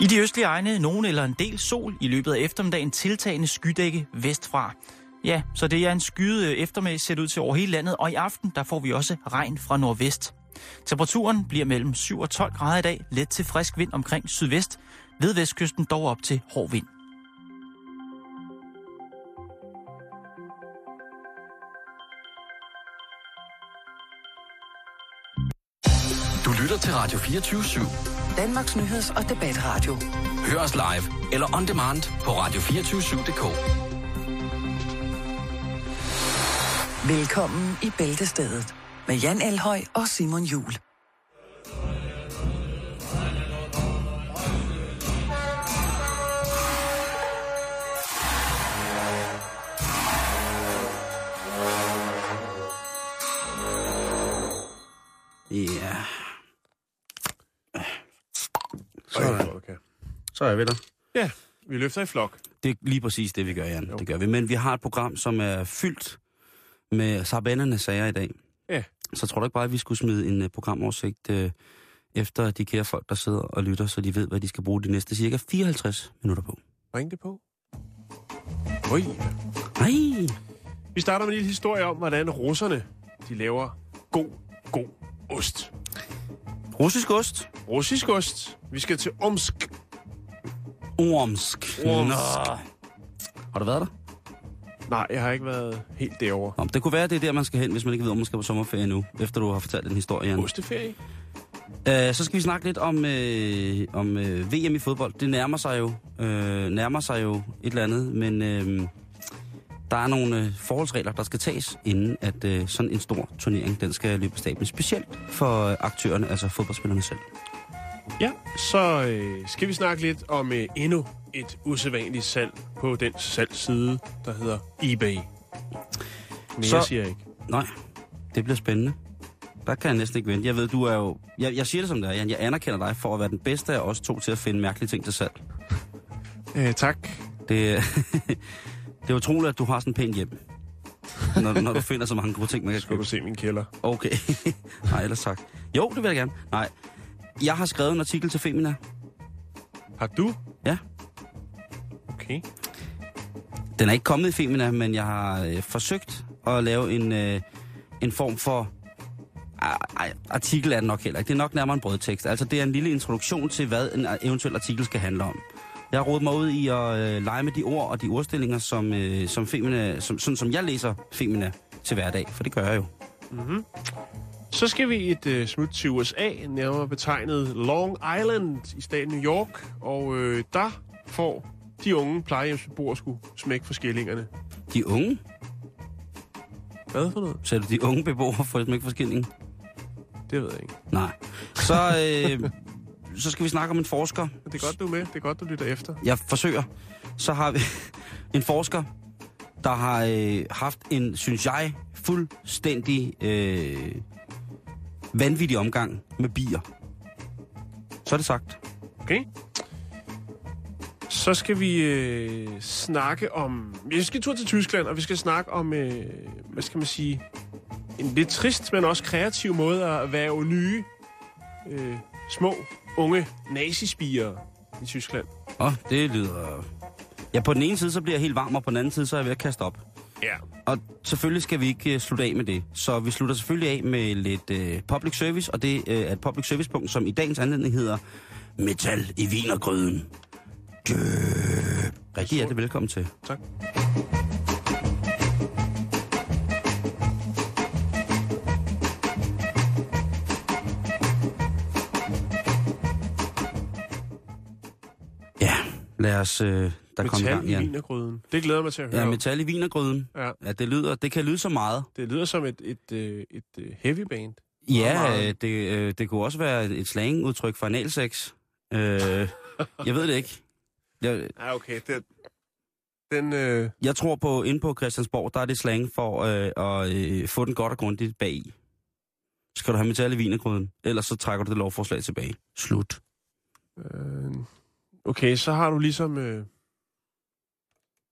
I de østlige egne nogen eller en del sol i løbet af eftermiddagen tiltagende skydække vestfra. Ja, så det er en skyde øh, eftermiddag set ud til over hele landet, og i aften der får vi også regn fra nordvest. Temperaturen bliver mellem 7 og 12 grader i dag, let til frisk vind omkring sydvest, ved vestkysten dog op til hård vind. Du lytter til Radio 24 /7. Danmarks Nyheds- og Debatradio. Hør os live eller on demand på radio247.dk. Velkommen i Bæltestedet med Jan Elhøj og Simon Jul. Sådan. Okay. Så er jeg ved dig. Ja, vi løfter i flok. Det er lige præcis det, vi gør, Jan. Jo. Det gør vi. Men vi har et program, som er fyldt med sarbanderne sager i dag. Ja. Så tror du ikke bare, at vi skulle smide en uh, programoversigt uh, efter de kære folk, der sidder og lytter, så de ved, hvad de skal bruge de næste cirka 54 minutter på. Ring det på. Oj. Nej. Vi starter med en lille historie om, hvordan russerne de laver god, god ost. Russisk ost. Russisk ost. Vi skal til Omsk. Ormsk. Ormsk. Nå. Har du været der? Nej, jeg har ikke været helt derovre. Nå, det kunne være, det er der, man skal hen, hvis man ikke ved, om man skal på sommerferie nu, efter du har fortalt den historie, Jan. Osteferie? Uh, så skal vi snakke lidt om, uh, om uh, VM i fodbold. Det nærmer sig jo, uh, nærmer sig jo et eller andet, men uh, der er nogle uh, forholdsregler, der skal tages, inden at uh, sådan en stor turnering, den skal løbe af stablen. Specielt for uh, aktørerne, altså fodboldspillerne selv. Ja, så øh, skal vi snakke lidt om øh, endnu et usædvanligt salg på den salgsside, der hedder eBay. Mere Så- siger jeg ikke. Nej, det bliver spændende. Der kan jeg næsten ikke vente. Jeg ved, du er jo... Jeg, jeg siger det som det er, Jan. Jeg anerkender dig for at være den bedste af os to til at finde mærkelige ting til salg. Øh, tak. Det, det er utroligt, at du har sådan en pæn hjem. Når, når du finder så mange gode ting, man kan Skal du købe. se min kælder? Okay. Nej, ellers tak. Jo, det vil jeg gerne. Nej. Jeg har skrevet en artikel til Femina. Har du? Ja. Okay. Den er ikke kommet i Femina, men jeg har øh, forsøgt at lave en, øh, en form for... Ej, artikel er det nok heller ikke. Det er nok nærmere en brødtekst. Altså, det er en lille introduktion til, hvad en eventuel artikel skal handle om. Jeg har mig ud i at øh, lege med de ord og de ordstillinger, som, øh, som Femina, som, sådan som jeg læser Femina til hverdag. For det gør jeg jo. Så skal vi et øh, smut til USA, nærmere betegnet Long Island i staten New York. Og øh, der får de unge plejehjemsbeboere skulle smække for skillingerne. De unge, Hvad for noget? sagde du, de unge beboere får ikke forskellige? Det ved jeg ikke. Nej. Så, øh, så skal vi snakke om en forsker. Det er godt, du er med. Det er godt, du lytter efter. Jeg forsøger. Så har vi en forsker, der har øh, haft en, synes jeg, fuldstændig øh, vanvittig omgang med bier. Så er det sagt. Okay? Så skal vi øh, snakke om... Vi skal tur til Tyskland, og vi skal snakke om, øh, hvad skal man sige, en lidt trist, men også kreativ måde at være nye, øh, små, unge nazispiger i Tyskland. Og det lyder... Ja, på den ene side, så bliver jeg helt varm, og på den anden side, så er jeg ved at kaste op. Ja. Og selvfølgelig skal vi ikke øh, slutte af med det. Så vi slutter selvfølgelig af med lidt øh, public service, og det øh, er et public service punkt, som i dagens anledning hedder Metal i vinergryden. Dø. Rigtig hjertelig velkommen til. Tak. Lad os... Øh, der komme i Metal gang, i Jan. vinergryden. Det glæder mig til at høre. Ja, metal i vinergryden. Ja. Ja, det, lyder, det kan lyde så meget. Det lyder som et, et, et, et, et heavy band. Ja, øh, det, øh, det kunne også være et slangudtryk for analsex. Øh, jeg ved det ikke. Jeg, Ja, okay. Den, den øh, jeg tror på, inde på Christiansborg, der er det slang for øh, at øh, få den godt og grundigt bag i. Skal du have metal i vinergryden, ellers så trækker du det lovforslag tilbage. Slut. øh, okay, så har du ligesom øh,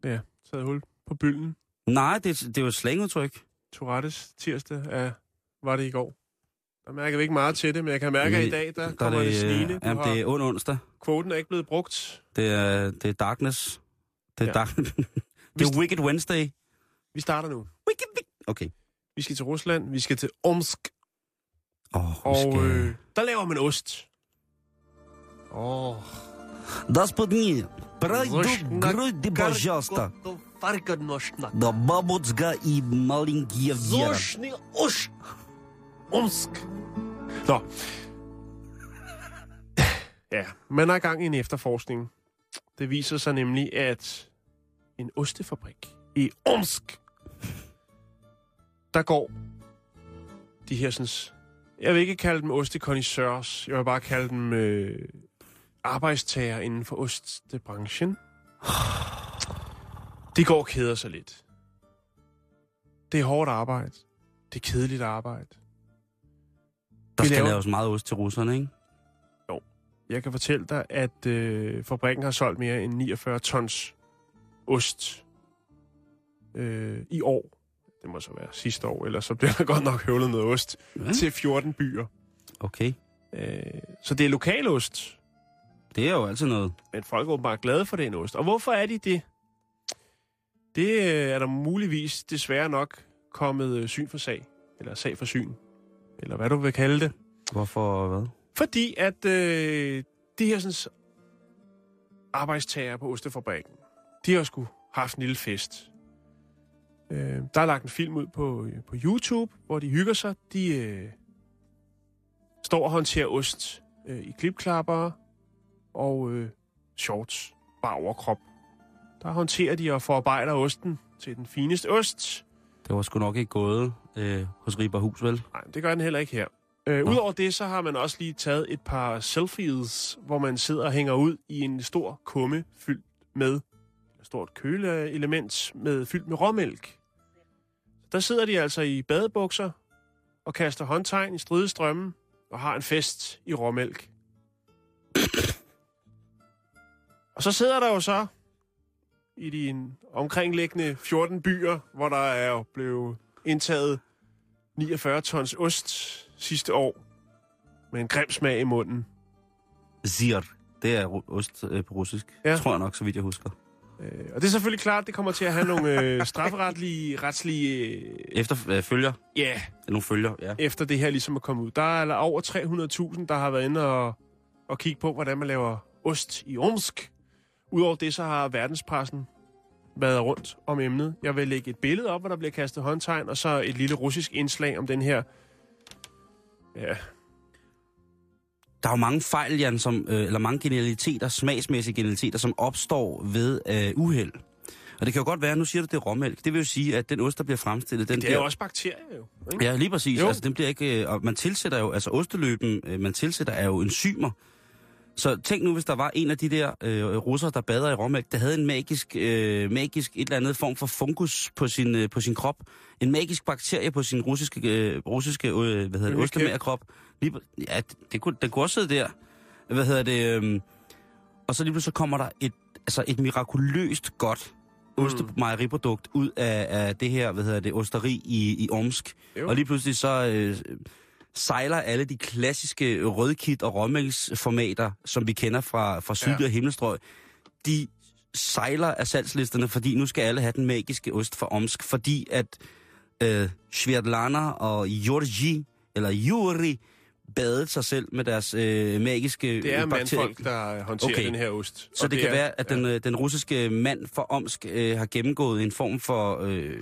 ja, taget hul på bylden. Nej, det, det er jo et slangudtryk. Tourettes tirsdag er, var det i går. Der mærker vi ikke meget til det, men jeg kan mærke, at i dag, der, der kommer det, det snigende. Du Jamen, har, det er ond onsdag. Kvoten er ikke blevet brugt. Det er, det er darkness. Det er, Ja. dark... det er Wicked Wednesday. Vi starter nu. Wicked, wicked. Okay. Vi skal til Rusland. Vi skal til Omsk. Oh, Og skal... øh, der laver man ost. Åh. Oh. Господи, пройду груди, пожалуйста. Да бабочка и маленькие Вера. Зошни ost. Omsk. Nå. Ja, man er i gang i en efterforskning. Det viser sig nemlig, at en ostefabrik i Omsk, der går de her sådan, jeg vil ikke kalde dem ostekondisørs, jeg vil bare kalde dem øh, arbejdstager inden for ostebranchen. De går og keder sig lidt. Det er hårdt arbejde. Det er kedeligt arbejde. Der skal laver- laves meget ost til russerne, ikke? Jeg kan fortælle dig, at øh, fabrikken har solgt mere end 49 tons ost øh, i år. Det må så være sidste år, ellers så bliver der godt nok høvlet noget ost Ja. til 14 byer. Okay. Øh, så det er lokalost, Det er jo altid noget. men folk er åbenbart glade for den ost. Og hvorfor er de det? Det øh, er der muligvis desværre nok kommet øh, syn for sag, eller sag for syn, eller hvad du vil kalde det. Hvorfor hvad? Fordi at øh, de her sådan, arbejdstager på Ostefabrikken, de har sgu haft en lille fest. Øh, der er lagt en film ud på, på YouTube, hvor de hygger sig. De øh, står og håndterer ost øh, i klipklapper og øh, shorts, bare overkrop. Der håndterer de og forarbejder osten til den fineste ost. Det var sgu nok ikke gået øh, hos Riberhus, vel? Nej, det gør den heller ikke her. Øh, Udover det, så har man også lige taget et par selfies, hvor man sidder og hænger ud i en stor kumme fyldt med et stort køleelement med fyldt med råmælk. Der sidder de altså i badebukser og kaster håndtegn i stridestrømmen og har en fest i råmælk. Og så sidder der jo så i de omkringliggende 14 byer, hvor der er jo blevet indtaget 49 tons ost sidste år med en grim smag i munden. Zir. Det er ost øh, på russisk. Ja. Tror jeg nok, så vidt jeg husker. Øh, og det er selvfølgelig klart, det kommer til at have nogle øh, strafferetlige, retslige, øh, Efter øh, følger. ja, Nogle følger, ja. efter det her ligesom er kommet ud. Der er over 300.000, der har været inde og, og kigge på, hvordan man laver ost i Omsk. Udover det, så har verdenspressen været rundt om emnet. Jeg vil lægge et billede op, hvor der bliver kastet håndtegn, og så et lille russisk indslag om den her... Ja, Der er jo mange fejl, Jan, som, øh, eller mange genialiteter, smagsmæssige genialiteter, som opstår ved øh, uheld. Og det kan jo godt være, nu siger du, det er råmælk. Det vil jo sige, at den ost, der bliver fremstillet, den det er bliver... jo også bakterier jo. Ikke? Ja, lige præcis. Jo. Altså, den bliver ikke... øh, Og man tilsætter jo... Altså, osteløben, øh, man tilsætter er jo enzymer. Så tænk nu, hvis der var en af de der øh, russere, der bader i råmælk, der havde en magisk, øh, magisk et eller andet form for fungus på sin, øh, på sin krop. En magisk bakterie på sin russiske, øh, russiske øh, hvad hedder det, Hvilket ostemagerkrop. Lige, ja, det, det kunne, den kunne også sidde der. Hvad hedder det? Øh, og så lige pludselig så kommer der et, altså et mirakuløst godt ostemejeriprodukt ud af, af det her, hvad hedder det, osteri i, i Omsk. Jo. Og lige pludselig så øh, sejler alle de klassiske rødkit- og råmælksformater, som vi kender fra, fra sydlige Ja. ja. himmelstrøg, de sejler af salgslisterne, fordi nu skal alle have den magiske ost fra Omsk, fordi at øh, Svetlana og Georgi, eller Yuri, badede sig selv med deres øh, magiske Det er øh, bakterie- mandfolk, der håndterer Okay. den her ost. så Og det, det kan er- være, at den, øh, den russiske mand fra Omsk øh, har gennemgået en form for... Øh,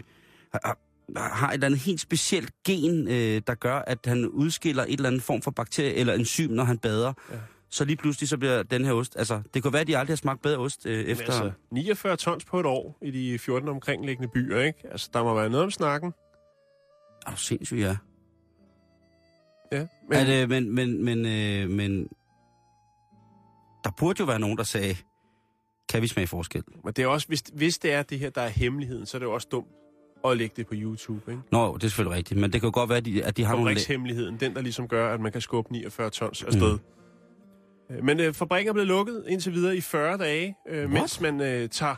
har, har et eller andet helt specielt gen, øh, der gør, at han udskiller et eller andet form for bakterie eller enzym, når han bader. Ja. Så lige pludselig så bliver den her ost... Altså, det kan være, at de aldrig har smagt bedre ost øh, efter... Altså, 49 tons på et år i de 14 omkringliggende byer, ikke? Altså, der må være noget om snakken. Er du sindssygt, ja. Ja, Men, men, at, øh, men, men, men, øh, men... Der burde jo være nogen, der sagde, kan vi smage forskel? men det er også, hvis, hvis det er det her, der er hemmeligheden, så er det jo også dumt at lægge det på YouTube, ikke? Nå, det er selvfølgelig rigtigt, men det kan jo godt være, at de, at de har nogle... Fabrikshemmeligheden, den der ligesom gør, at man kan skubbe 49 tons afsted. Mm. Men øh, fabrikken er blevet lukket indtil videre i 40 dage, øh, mens man øh, tager,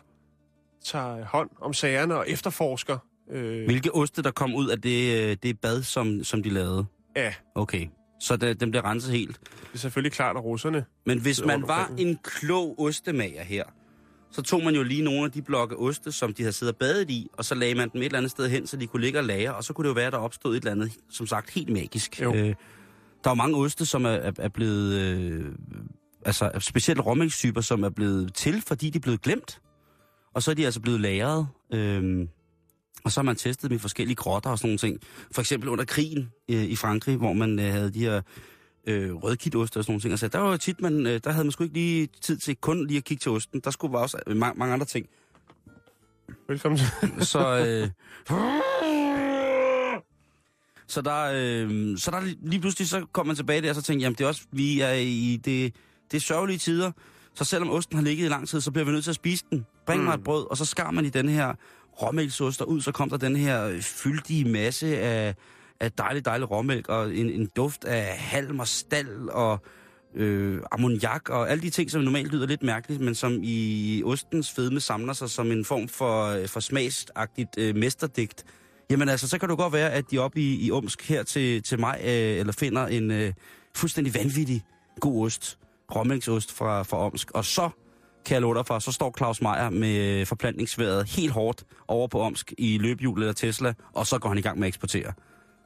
tager hånd om sagerne og efterforsker. Øh, Hvilke oste, der kom ud af det, øh, det bad, som, som de lavede? ja, Okay. Så det, den bliver renset helt. Det er selvfølgelig klart, at russerne... Men hvis man var en klog ostemager her, så tog man jo lige nogle af de blokke oste, som de havde siddet og badet i, og så lagde man dem et eller andet sted hen, så de kunne ligge og lagre, og så kunne det jo være, at der opstod et eller andet, som sagt, helt magisk. Jo. Øh, der er jo mange oste, som er, er, er blevet... Øh, altså specielt råmælkstyper, som er blevet til, fordi de er blevet glemt. Og så er de altså blevet lagret. Øh, og så har man testet dem i forskellige grotter og sådan nogle ting. For eksempel under krigen øh, i Frankrig, hvor man øh, havde de her øh, rødkitoste og sådan nogle ting. Altså, der var jo tit, man, øh, der havde man sgu ikke lige tid til kun lige at kigge til osten. Der skulle være også øh, mange, mange andre ting. Velkommen til. Så, øh, så der, øh, så der lige pludselig så kom man tilbage der og så tænkte, jamen det er også, vi er i det, det er sørgelige tider. Så selvom osten har ligget i lang tid, så bliver vi nødt til at spise den. Bring mm. mig et brød, og så skar man i den her råmælksost, og ud så kom der den her fyldige masse af, af dejlig, dejlig råmælk, og en, en duft af halm og stald, og øh, ammoniak, og alle de ting, som normalt lyder lidt mærkeligt, men som i ostens fedme samler sig som en form for, øh, for smagsagtigt øh, mesterdigt. Jamen altså, så kan det godt være, at de oppe i, i Omsk her til, til mig, øh, eller finder en øh, fuldstændig vanvittig god ost, råmælksost fra, fra Omsk, og så kan jeg love dig for, så står Claus Meier med øh, forplantningsværet helt hårdt over på Omsk i løbehjul eller Tesla, og så går han i gang med at eksportere.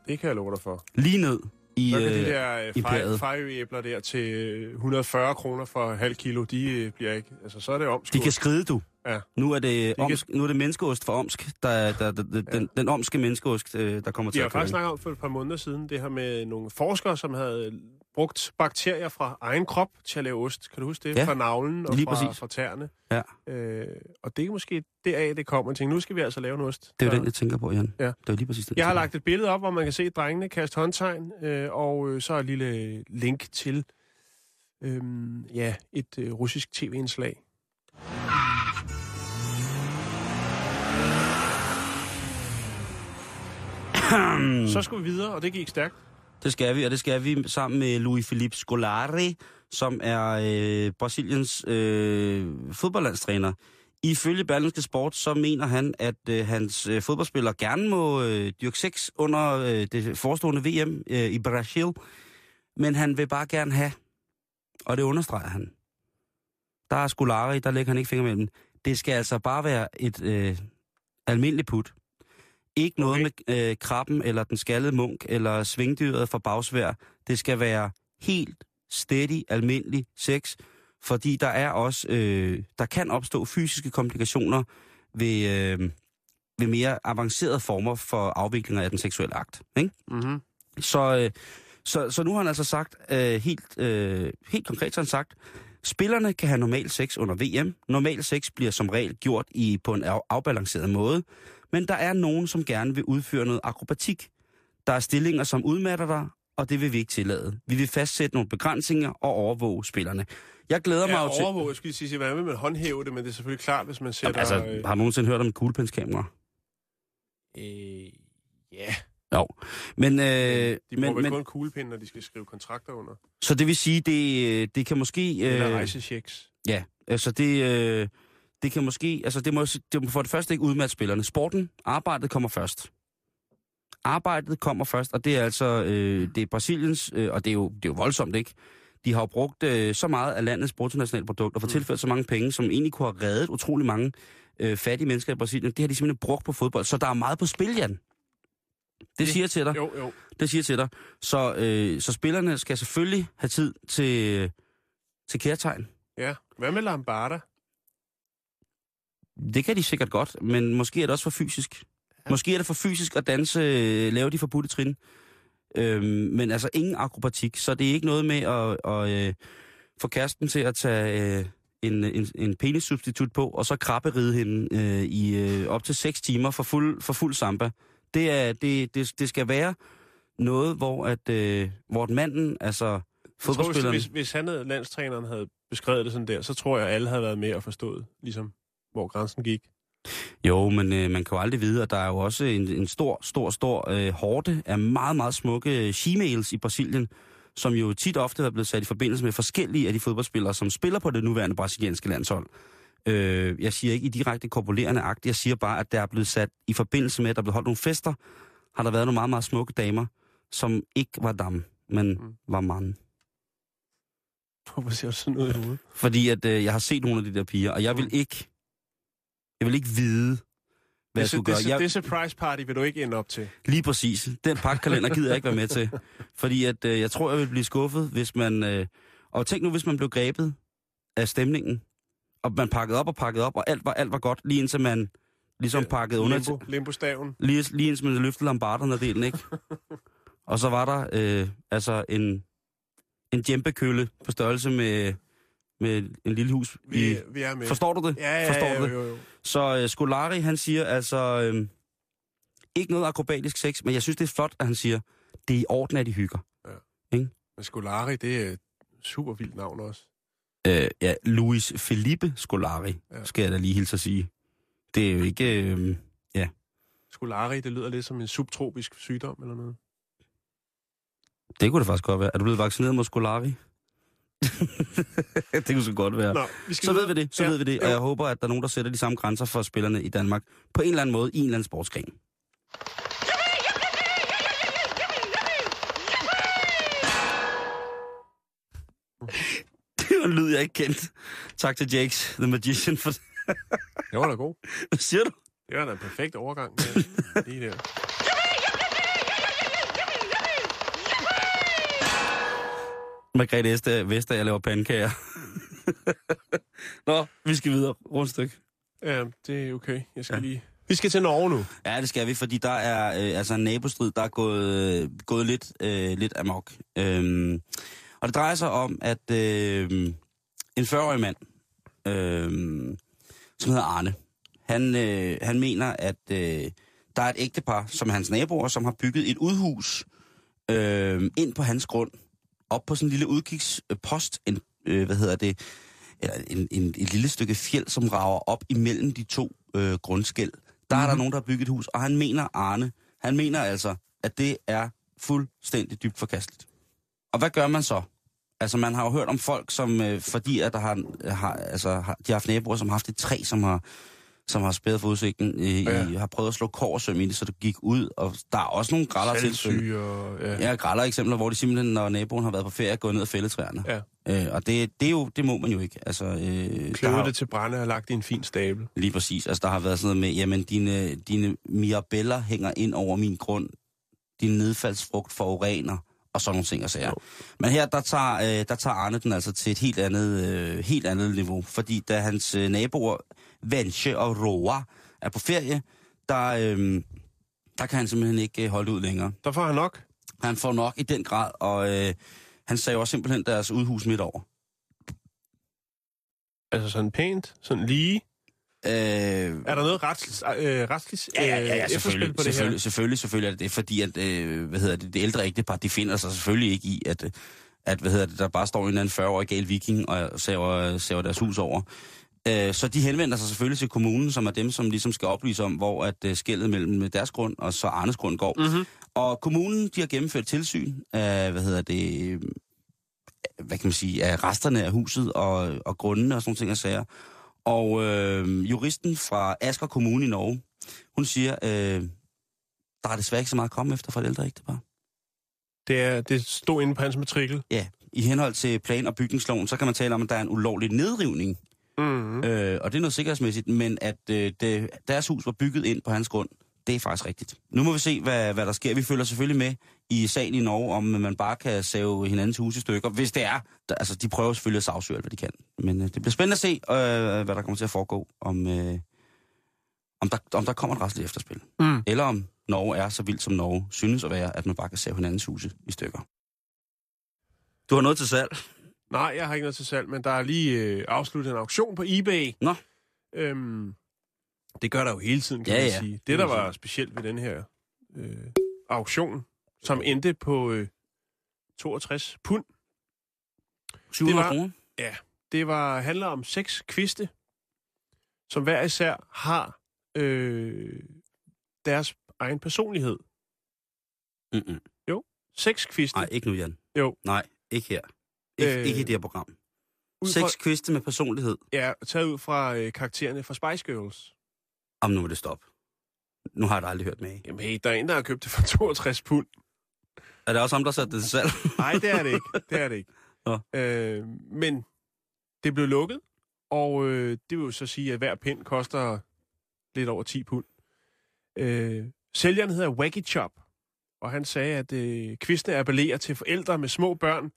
Det kan jeg love dig for. Lige ned i Så kan øh, de der imperiet. fejøæbler der til 140 kroner for halv kilo, de øh, bliver ikke... Altså, så er det De omskudt. kan skride, du. Ja. Nu er det, omsk, nu er det menneskeost fra Omsk, der, der, der, der den, den omske menneskeost, øh, der kommer til har at køre. faktisk snakket om for et par måneder siden, det her med nogle forskere, som havde brugt bakterier fra egen krop til at lave ost. Kan du huske det? Ja, fra navlen og lige fra, præcis. fra tæerne. Ja. Øh, og det er måske deraf, det kommer. Jeg tænkte, nu skal vi altså lave en ost. Det er jo den, jeg tænker på, Jan. Ja. Det er lige præcis den. Jeg har tænker lagt et billede op, hvor man kan se drengene kaste håndtegn, øh, og øh, så et lille link til øh, ja, et øh, russisk tv-indslag. Så skal vi videre, og det gik stærkt. Det skal vi, og det skal vi sammen med Louis Philippe Scolari, som er øh, Brasiliens øh, fodboldlandstræner. Ifølge Berlingske Sport, så mener han, at øh, hans øh, fodboldspillere gerne må øh, dyrke sex under øh, det forestående VM øh, i Brasil, men han vil bare gerne have, og det understreger han. Der er Scolari, der lægger han ikke fingre mellem. Det skal altså bare være et øh, almindeligt put. Ikke noget Okay. med øh, krabben, eller den skaldede munk, eller svingdyret fra bagsvær. Det skal være helt steady, almindelig sex, fordi der er også, øh, der kan opstå fysiske komplikationer ved, øh, ved mere avancerede former for afviklinger af den seksuelle akt. Ikke? Mm-hmm. Så, øh, så, så nu har han altså sagt, øh, helt, øh, helt konkret så han sagt, spillerne kan have normal sex under VM. Normal sex bliver som regel gjort i på en af, afbalanceret måde, men der er nogen, som gerne vil udføre noget akrobatik. Der er stillinger, som udmatter dig, og det vil vi ikke tillade. Vi vil fastsætte nogle begrænsninger og overvåge spillerne. Jeg glæder mig Ja, jo til... overvåge, jeg skulle sige, hvordan vil man håndhæve det, men det er selvfølgelig klart, hvis man sætter... Altså, øh, har du nogensinde hørt om et kuglepenskamera? øh, ja, Jo. Men, øh, de bruger men, vel kun kuglepind, når de skal skrive kontrakter under. så det vil sige, det, det kan måske... Eller øh, rejsechecks. Ja, altså det, øh, det kan måske, altså det må, det må for det første ikke udmatte spillerne. Sporten, arbejdet kommer først. Arbejdet kommer først, og det er altså, øh, det er Brasiliens, øh, og det er, jo, det er jo voldsomt, ikke? De har jo brugt øh, så meget af landets bruttonationalprodukt og fået Mm. tilført så mange penge, som egentlig kunne have reddet utrolig mange øh, fattige mennesker i Brasilien. Det har de simpelthen brugt på fodbold, så der er meget på spil, Jan. Det siger til dig. Jo, jo. Det siger til dig. Så, øh, så spillerne skal selvfølgelig have tid til, til kærtegn. Ja. Hvad med Lambarda? Det kan de sikkert godt, men måske er det også for fysisk. Måske er det for fysisk at danse, øh, lave de forbudte trin. Øhm, men altså ingen akrobatik, så det er ikke noget med at, at øh, få kæresten til at tage øh, en, en, en penissubstitut på, og så krabberide hende øh, i øh, op til 6 timer for fuld, for fuld samba. Det, er, det, det, det skal være noget, hvor, at, øh, hvor manden, altså Jeg tror, fodboldspilleren... hvis, hvis han havde, landstræneren havde beskrevet det sådan der, så tror jeg, at alle havde været med og forstået, ligesom, hvor grænsen gik. Jo, men øh, man kan jo aldrig vide, at der er jo også en, en stor, stor, stor øh, hårde af meget, meget smukke she-mails i Brasilien, som jo tit ofte er blevet sat i forbindelse med forskellige af de fodboldspillere, som spiller på det nuværende brasilianske landshold. Øh, jeg siger ikke i direkte korpulerende akt, jeg siger bare, at der er blevet sat i forbindelse med, at der er blevet holdt nogle fester, har der været nogle meget, meget smukke damer, som ikke var damme, men Mm. var mand. Hvorfor ser du sådan noget i hovedet? Fordi at øh, jeg har set nogle af de der piger, og jeg vil Mm. ikke, jeg vil ikke vide, hvad jeg Det, skulle det, gøre. Jeg, det surprise party vil du ikke ende op til. Lige præcis. Den pakkalender gider jeg ikke være med til. Fordi at, øh, jeg tror, jeg vil blive skuffet, hvis man... Øh, og tænk nu, hvis man blev grebet af stemningen, og man pakkede op og pakkede op, og alt var, alt var godt, lige indtil man ligesom pakkede under... Limbo, limbo-staven. Lige, lige indtil man løftede lombarderne delen, ikke? og så var der øh, altså en, en djempekølle på størrelse med, med en lille hus. Vi, I, vi er med. forstår du det? Ja, ja, forstår ja, du jo, det? jo, jo. Så øh, Skolari, han siger altså, øh, ikke noget akrobatisk sex, men jeg synes, det er flot, at han siger, det er i orden, at de hygger. Men Scolari, det er et super vildt navn også. Øh, ja, Luis Felipe Scolari, Ja. ja. skal jeg da lige hilse at sige. Det er jo ikke... Øh, Scolari, det lyder lidt som en subtropisk sygdom eller noget. det kunne det faktisk godt være. Er du blevet vaccineret mod Scolari? det kunne så godt være. Nå, vi skal Så ved vi det, så Ja, ved vi det. Og jeg håber, at der er nogen, der sætter de samme grænser for spillerne i Danmark. På en eller anden måde, i en eller anden sportsgren. Det var en lyd, jeg ikke kendte. Tak til Jakes, The Magician, for Det var da god. Hvad siger du? Det var da en perfekt overgang. Lige der. Margrethe Vestager, Vestager laver pandekager. Nå, vi skal videre. Rundstykke. Ja, det er okay. Jeg skal Ja. lige... Vi skal til Norge nu. Ja, det skal vi, fordi der er øh, altså en nabostrid, der er gået, øh, gået lidt, øh, lidt amok. Øhm, og det drejer sig om, at øh, en 40-årig mand, øh, som hedder Arne, han, øh, han mener, at øh, der er et ægtepar, som er hans naboer, som har bygget et udhus øh, ind på hans grund, op på sådan en lille udkigspost, en, øh, hvad hedder det, eller en, en, et lille stykke fjeld, som rager op imellem de to øh, grundskæld. Der mm-hmm. er der nogen, der har bygget et hus, og han mener, Arne, han mener altså, at det er fuldstændig dybt forkasteligt. Og hvad gør man så? Altså, man har jo hørt om folk, som, øh, fordi at der har, har, altså, har, de har haft naboer, som har haft et træ, som har, som har spæret for udsigten, øh, Ja. ja. har prøvet at slå kårsøm i det, så det gik ud, og der er også nogle græller til. Ja. Ja, græller eksempler, hvor de simpelthen, når naboen har været på ferie, er gået ned og fældet træerne. Ja. Øh, og det, det, er jo, det må man jo ikke. Altså, øh, der Kløvet har, det til brænde og lagt i en fin stabel. Lige præcis. Altså, der har været sådan noget med, jamen, dine, dine mirabeller hænger ind over min grund. Din nedfaldsfrugt forurener, og sådan nogle ting og sager. Jo. Men her, der tager, øh, der tager Arne den altså til et helt andet, øh, helt andet niveau. Fordi da hans øh, naboer, Vensche og Roa, er på ferie, der, øh, der kan han simpelthen ikke øh, holde ud længere. Der får han nok. Han får nok i den grad, og øh, han sagde også simpelthen deres udhus midt over. Altså sådan pænt, sådan lige. Øh, Er der noget retsligt, øh, retsligt Ja, ja, ja, ja øh, selvfølgelig, på det selvfølgelig, her? selvfølgelig, selvfølgelig er det det, fordi at, øh, hvad hedder det, det ældre ægtepar, de finder sig selvfølgelig ikke i, at, øh, at hvad hedder det, der bare står en eller anden 40-årig gal viking og saver, saver deres hus over. Øh, så de henvender sig selvfølgelig til kommunen, som er dem, som ligesom skal oplyse om, hvor at øh, skældet mellem deres grund og så Arnes grund går. Mm-hmm. Og kommunen, de har gennemført tilsyn af, hvad hedder det, øh, hvad kan man sige, af resterne af huset og, og grundene og sådan nogle ting og sager. Og øh, juristen fra Asker Kommune i Norge, hun siger, øh, der er desværre ikke så meget at komme efter fra et ældre ægtepar. Det, er, det stod inde på hans matrikel. Ja, i henhold til plan- og bygningsloven, så kan man tale om, at der er en ulovlig nedrivning. Mm-hmm. Øh, og det er noget sikkerhedsmæssigt, men at øh, det, deres hus var bygget ind på hans grund, det er faktisk rigtigt. Nu må vi se, hvad, hvad der sker. Vi følger selvfølgelig med i sagen i Norge, om man bare kan save hinandens hus i stykker, hvis det er. Der, altså, de prøver selvfølgelig at sagsøge alt, hvad de kan. Men øh, det bliver spændende at se, øh, hvad der kommer til at foregå, om, øh, om, der, om der kommer et retsligt efterspil. Mm. Eller om Norge er så vildt, som Norge synes at være, at man bare kan save hinandens huse i stykker. Du har noget til salg. Nej, jeg har ikke noget til salg, men der er lige øh, afsluttet en auktion på eBay. Nå. Øhm, det gør der jo hele tiden, kan Ja, man ja. sige. Det, der var specielt ved den her øh, auktion, som endte på øh, 62 pund, 700 var- kroner. det var handler om seks kviste, som hver især har øh, deres egen personlighed. Mm-mm. Seks kviste. Nej, ikke nu, Jan. Jo. Nej, ikke her. Ikke, Øh, øh, ikke i det her program. Seks kviste med personlighed. ja, taget ud fra øh, karaktererne fra Spice Girls. Om nu må det stoppe. Nu har jeg da aldrig hørt med. Jamen hey, der er en, der har købt det for 62 pund. Er det også ham, der satte det til salg? Nej, det er det ikke. Det er det ikke. Nå. Øh, men det blev lukket, og øh, det vil jo så sige, at hver pind koster lidt over 10 pund. Øh, sælgeren hedder Waggy Chop, og han sagde, at øh, kvistene appellerer til forældre med små børn.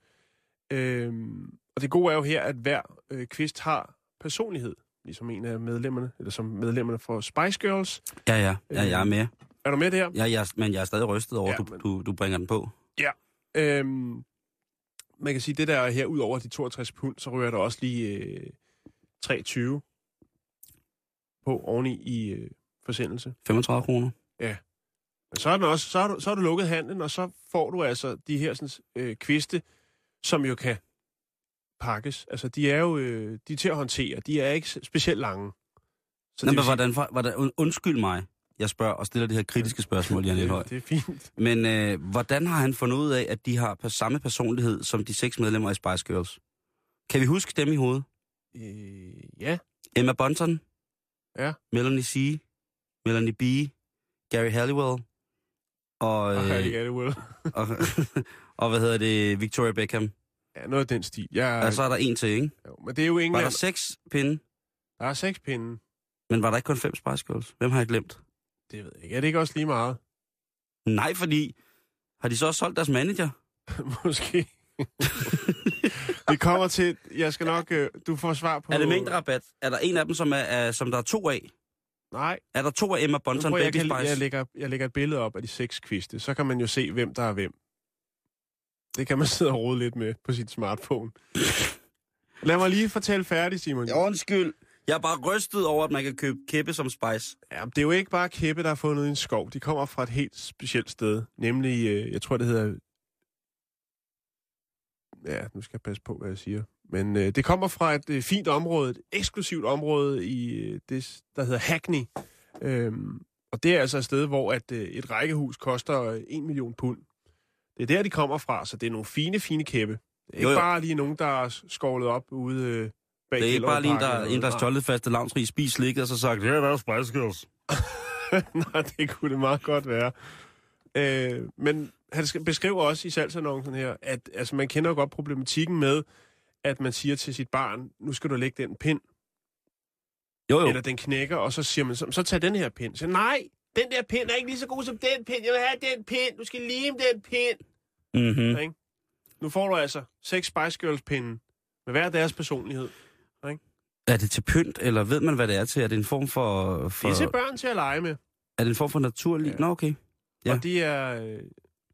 Øh, og det gode er jo her, at hver øh, kvist har personlighed, ligesom en af medlemmerne, eller som medlemmerne fra Spice Girls. Ja, ja. ja jeg er med. Er du med der? Ja, jeg, men jeg er stadig rystet over, Ja, du, men- du, du bringer den på. Øhm, man kan sige, det der er her, ud over de 62 pund, så ryger der også lige øh, 23 på oveni i øh, forsendelse. 35 kroner. Men så er, den også, så, er du, så er du lukket handlen, og så får du altså de her sådan, øh, kviste, som jo kan pakkes. Altså, de er jo øh, de er til at håndtere. De er ikke specielt lange. Så Nå, men sige- hvordan, hvordan, und- undskyld mig, jeg spørger og stiller det her kritiske spørgsmål, Jan Elhøj. det, er fint. Men øh, hvordan har han fundet ud af, at de har på samme personlighed som de seks medlemmer i Spice Girls? Kan vi huske dem i hovedet? Øh, ja, Emma Bunton? Ja. Melanie C? Melanie B? Gary Halliwell? Og, og, øh, det will. og, og hvad hedder det? Victoria Beckham. ja, noget af den stil. Jeg, Og så er der en til, ikke? jo, men det er jo Var England. der seks pinde? Der er seks pinde. Men var der ikke kun fem Spice Girls? Hvem har jeg glemt? Det ved jeg ikke. Er det ikke også lige meget? Nej, fordi... Har de så også solgt deres manager? Måske. Vi kommer til... Jeg skal nok... Øh, du får svar på... Er det mængderabat? Er der en af dem, som, er, er, som der er to af? Nej. Er der to af Emma jeg, Baby kan, Spice? jeg, lægger, jeg lægger et billede op af de seks kviste. Så kan man jo se, hvem der er hvem. Det kan man sidde og rode lidt med på sit smartphone. Lad mig lige fortælle færdigt, Simon. Ja, undskyld. Jeg er bare rystet over, at man kan købe kæppe som Spice. Ja, det er jo ikke bare kæppe, der er fundet i en skov. De kommer fra et helt specielt sted. Nemlig, øh, jeg tror, det hedder... Ja, nu skal jeg passe på, hvad jeg siger. Men øh, det kommer fra et øh, fint område, et eksklusivt område i øh, det, der hedder Hackney. Øhm, og det er altså et sted, hvor at, øh, et rækkehus koster øh, 1 million pund. Det er der, de kommer fra, så det er nogle fine, fine kæppe. Det er ikke Jo, jo. bare lige nogen, der er skovlet op ude øh, bag Det er ikke bare lige en, der, en, der har stjålet faste lavnsrig spis slikket, og så sagt, ja, der er Spice Girls. Nej, det kunne det meget godt være. Øh, men han beskriver også i salgsannoncen her, at altså, man kender jo godt problematikken med, at man siger til sit barn, nu skal du lægge den pind, Jo, jo. eller den knækker, og så siger man, så, så tag den her pind. Så nej, den der pind er ikke lige så god som den pind. Jeg vil have den pind. Du skal lime den pind. Mm-hmm. Ikke? Nu får du altså seks Spice Girls pinde med hver deres personlighed. Er det til pynt, eller ved man, hvad det er til? Er det en form for... for Det er til børn til at lege med. er det en form for naturlig? Ja. Nå, okay. Ja. Og de er, øh,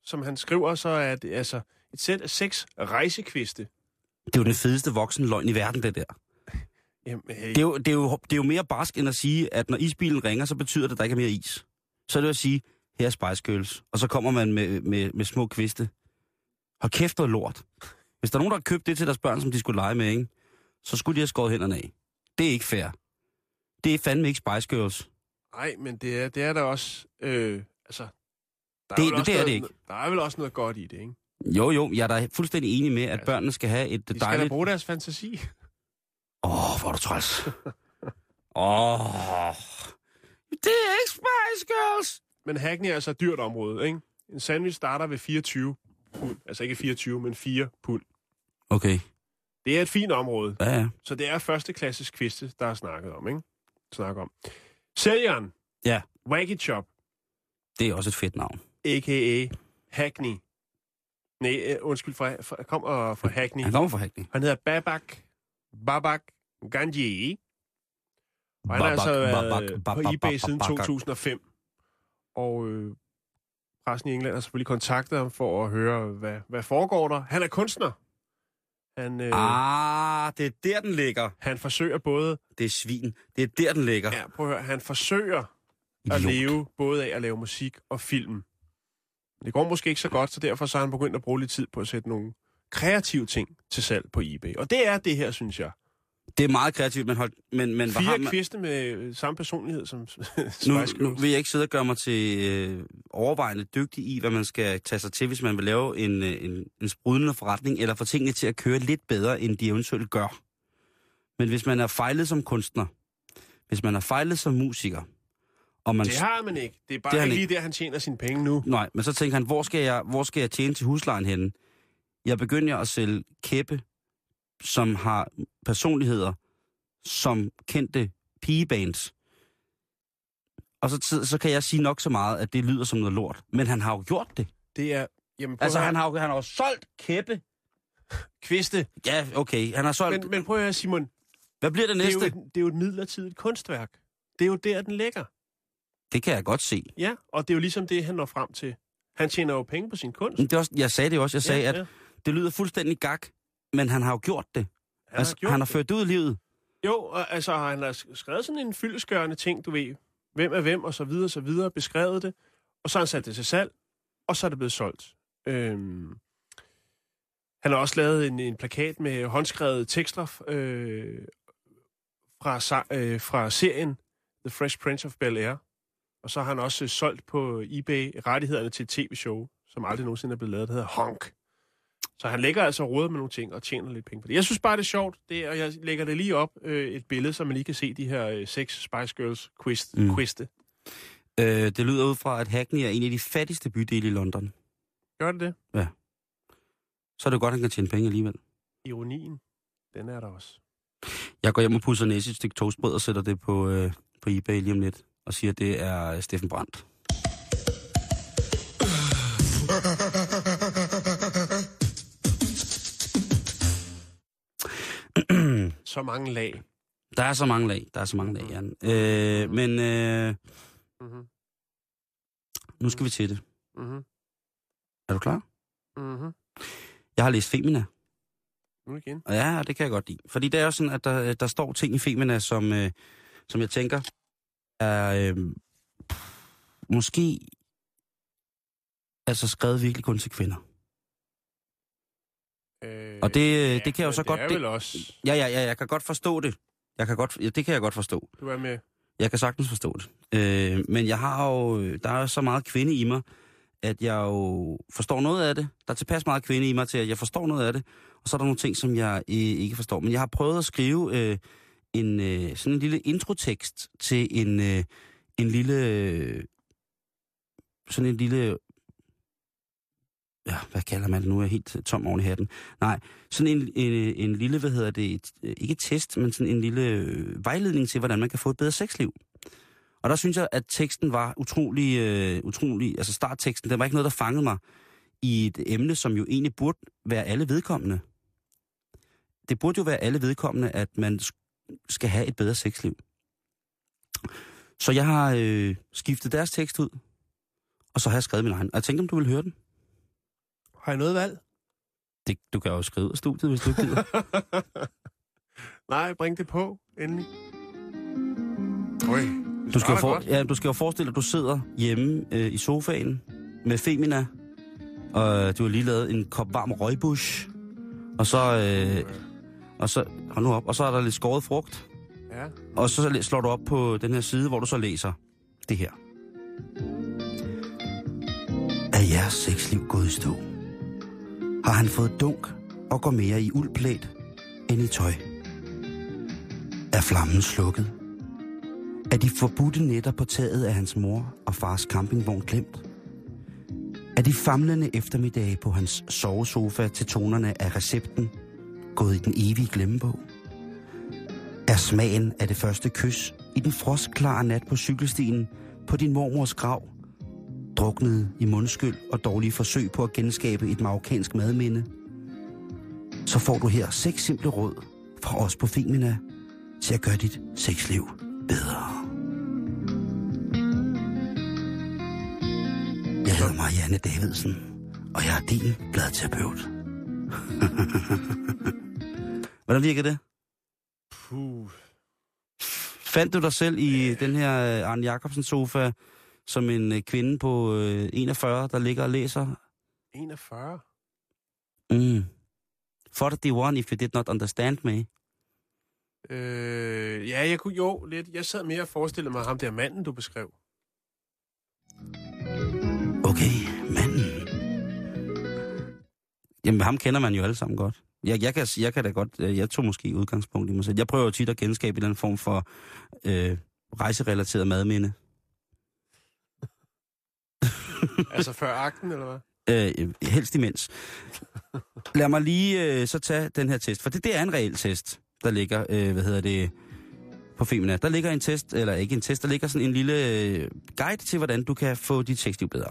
som han skriver, så er det altså et sæt af seks rejsekviste. Det er jo den fedeste voksenløgn i verden, det der. Jamen, hey, Det er, jo, det, er jo, det er jo mere barsk end at sige, at når isbilen ringer, så betyder det, at der ikke er mere is. Så er det at sige, her er Spice Girls. Og så kommer man med, med, med små kviste. Hold kæft noget lort. Hvis der er nogen, der har købt det til deres børn, som de skulle lege med, ikke? så skulle de have skåret hænderne af. Det er ikke fair. Det er fandme ikke Spice Girls. Nej, men det er, det er der også... Øh, altså, der Det- vel også det er noget, det ikke. Der er vel også noget godt i det, ikke? Jo, jo, jeg er da fuldstændig enig med, at Altså, børnene skal have et De skal da dejligt... bruge deres fantasi. Åh, oh, hvor er du træls. Åh, oh. Det er ikke Spice Girls. Men Hackney er altså et dyrt område, ikke? En sandwich starter ved 24 pund. Altså ikke 24, men 4 pund. Okay, Det er et fint område. ja, ja. Så det er førsteklasses kviste, der er snakket om, ikke? Snak om. Sælgeren. Ja. Waggy Chop, Det er også et fedt navn. a.k.a. Hackney. Nej, øh, undskyld, fra, fra, kommer fra Hackney. Han kommer fra Hackney. Han hedder Babak, Babak Ganji. Og han har altså været på eBay siden Babak. 2005. Og øh, pressen i England har selvfølgelig kontaktet ham for at høre, hvad, hvad foregår der. Han er kunstner. Han, øh, Ah, det er der, den ligger. han forsøger både... Det er svin. Det er der, den ligger. Ja, prøv at høre. Han forsøger at Idiot. leve både af at lave musik og film. Det går måske ikke så godt, så derfor så har han begyndt at bruge lidt tid på at sætte nogle kreative ting til salg på eBay. Og det er det her, synes jeg. Det er meget kreativt, men, hold, men, men Fire man, kviste med øh, samme personlighed som nu, nu vil jeg ikke sidde og gøre mig til øh, overvejende dygtig i, hvad man skal tage sig til, hvis man vil lave en, øh, en, en sprudlende forretning, eller få tingene til at køre lidt bedre, end de eventuelt gør. Men hvis man er fejlet som kunstner, hvis man er fejlet som musiker, Og man, Det har man ikke. Det er bare Det ikke lige der, han tjener sine penge nu. Nej, men så tænker han, hvor skal jeg, hvor skal jeg tjene til huslejen henne? Jeg begynder at sælge kæppe, som har personligheder som kendte pigebands. Og så, så kan jeg sige nok så meget, at det lyder som noget lort. Men han har jo gjort det. Det er... Jamen, Altså, han har, jo- han har jo solgt kæppe. Kviste. Ja, okay. Han har solgt... Men, men prøv at høre, Simon. Hvad bliver det Det er, næste? jo et, det er jo et midlertidigt kunstværk. Det er jo der, den ligger. Det kan jeg godt se. Ja, og det er jo ligesom det, han når frem til. Han tjener jo penge på sin kunst. Men Det er også, jeg sagde det også. Jeg sagde, ja, at ja. det lyder fuldstændig gak, men han har jo gjort det. Han altså, har gjort han har ført det ud i livet. Jo, og, altså han har sk- skrevet sådan en fyldeskørende ting, du ved. Hvem er hvem, og så videre, og så videre. Beskrevet det. Og så har han sat det til salg, og så er det blevet solgt. Øhm, han har også lavet en, en plakat med håndskrevet tekster øh, fra, øh, fra serien The Fresh Prince of Bel-Air. Og så har han også solgt på eBay rettighederne til et tv-show, som aldrig nogensinde er blevet lavet, der hedder Honk. Så han lægger altså råd med nogle ting og tjener lidt penge på det. Jeg synes bare, det er sjovt, det, og jeg lægger det lige op, øh, et billede, så man lige kan se de her øh, seks Spice Girls quiz, Mm. quizte. Øh, det lyder ud fra, at Hackney er en af de fattigste bydele i London. Gør det det? Så er det godt, at han kan tjene penge alligevel. Ironien, den er der også. Jeg går hjem og pusser næse et stykke toastbrød og sætter det på, øh, på eBay lige om lidt. Og siger, at det er Steffen Brandt. Så mange lag. Der er så mange lag. Der er så mange lag, Jan. Øh, men øh, Mm-hmm. nu skal vi til det. Mm-hmm. Er du klar? Mm-hmm. Jeg har læst Femina. Nu igen. Og ja, det kan jeg godt lide. Fordi det er jo sådan, at der, der står ting i Femina, som, øh, som jeg tænker er øh, måske altså skrevet virkelig kun til kvinder. Øh, Og det- det kan jeg jo så godt- Det er det- vel også... Ja, ja, ja, jeg kan godt forstå det. Jeg kan godt, ja, det kan jeg godt forstå. Du er med. Jeg kan sagtens forstå det. Øh, men jeg har jo, der er så meget kvinde i mig, at jeg jo forstår noget af det. Der er tilpas meget kvinde i mig til, at jeg forstår noget af det. Og så er der nogle ting, som jeg øh, ikke forstår. Men jeg har prøvet at skrive øh, en, øh, sådan en lille introtekst til en, øh, en lille... Øh, sådan en lille... Ja, hvad kalder man det nu? Jeg er helt tom oven i hatten. Nej, sådan en, en, en lille, hvad hedder det, et, ikke et test, men sådan en lille øh, vejledning til, hvordan man kan få et bedre sexliv. Og der synes jeg, at teksten var utrolig, øh, utrolig, altså startteksten, den var ikke noget, der fangede mig i et emne, som jo egentlig burde være alle vedkommende. Det burde jo være alle vedkommende, at man skal have et bedre sexliv. Så jeg har øh, skiftet deres tekst ud, og så har jeg skrevet min egen. Og jeg tænkte, om du vil høre den. Har jeg noget valg? Det, du kan jo skrive ud af studiet, hvis du gider. Nej, bring det på, endelig. Oj, Du skal, jo for, godt. ja, du skal jo forestille dig, at du sidder hjemme øh, i sofaen med Femina, og du har lige lavet en kop varm røgbush, og så, øh, og så, hold nu op, og så er der lidt skåret frugt, Ja. og så slår du op på den her side, hvor du så læser det her. Er jeres sexliv gået i stå? Har han fået dunk og går mere i uldplæt end i tøj? Er flammen slukket? Er de forbudte netter på taget af hans mor og fars campingvogn glemt? Er de famlende eftermiddage på hans sovesofa til tonerne af recepten gået i den evige glemmebog? Er smagen af det første kys i den frostklare nat på cykelstien på din mormors grav druknet i mundskyld og dårlige forsøg på at genskabe et marokkansk madminde? Så får du her seks simple råd fra os på Femina til at gøre dit sexliv bedre. Jeg hedder Marianne Davidsen, og jeg er din bladterapeut. Hvordan virker det? Puh. Fandt du dig selv i den her øh, Arne Jacobsen sofa som en øh, kvinde på øh, 41, der ligger og læser? 41? Mm. 41 if you did not understand me. Øh, ja, jeg kunne jo lidt. Jeg sad mere og forestillede mig ham der manden, du beskrev. Okay, manden. Jamen, ham kender man jo alle sammen godt. Jeg, jeg, kan, jeg kan da godt, øh, jeg tog måske udgangspunkt i mig selv. Jeg prøver jo tit at genskabe en eller anden form for øh, rejserelateret madminde. altså før akten, eller hvad? Øh, helst imens. Lad mig lige øh, så tage den her test, for det, det er en reel test, der ligger, øh, hvad hedder det, på Femina. Der ligger en test, eller ikke en test, der ligger sådan en lille øh, guide til, hvordan du kan få dit sexliv bedre.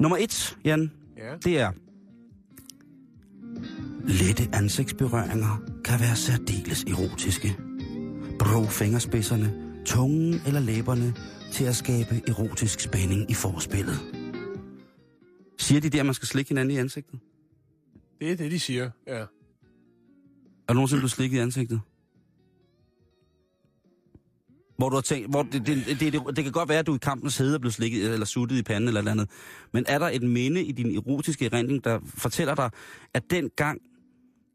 Nummer et, Jan, Ja. det er... Lette ansigtsberøringer kan være særdeles erotiske. Brug fingerspidserne, tungen eller læberne til at skabe erotisk spænding i forspillet. Siger de der, at man skal slikke hinanden i ansigtet? Det er det, de siger, ja. Er du nogensinde blevet slikket i ansigtet? Hvor du har tænkt, hvor det, det, det, det, det kan godt være, at du i kampens hede er blevet slikket eller suttet i panden eller eller andet. Men er der et minde i din erotiske erindring, der fortæller dig, at den gang,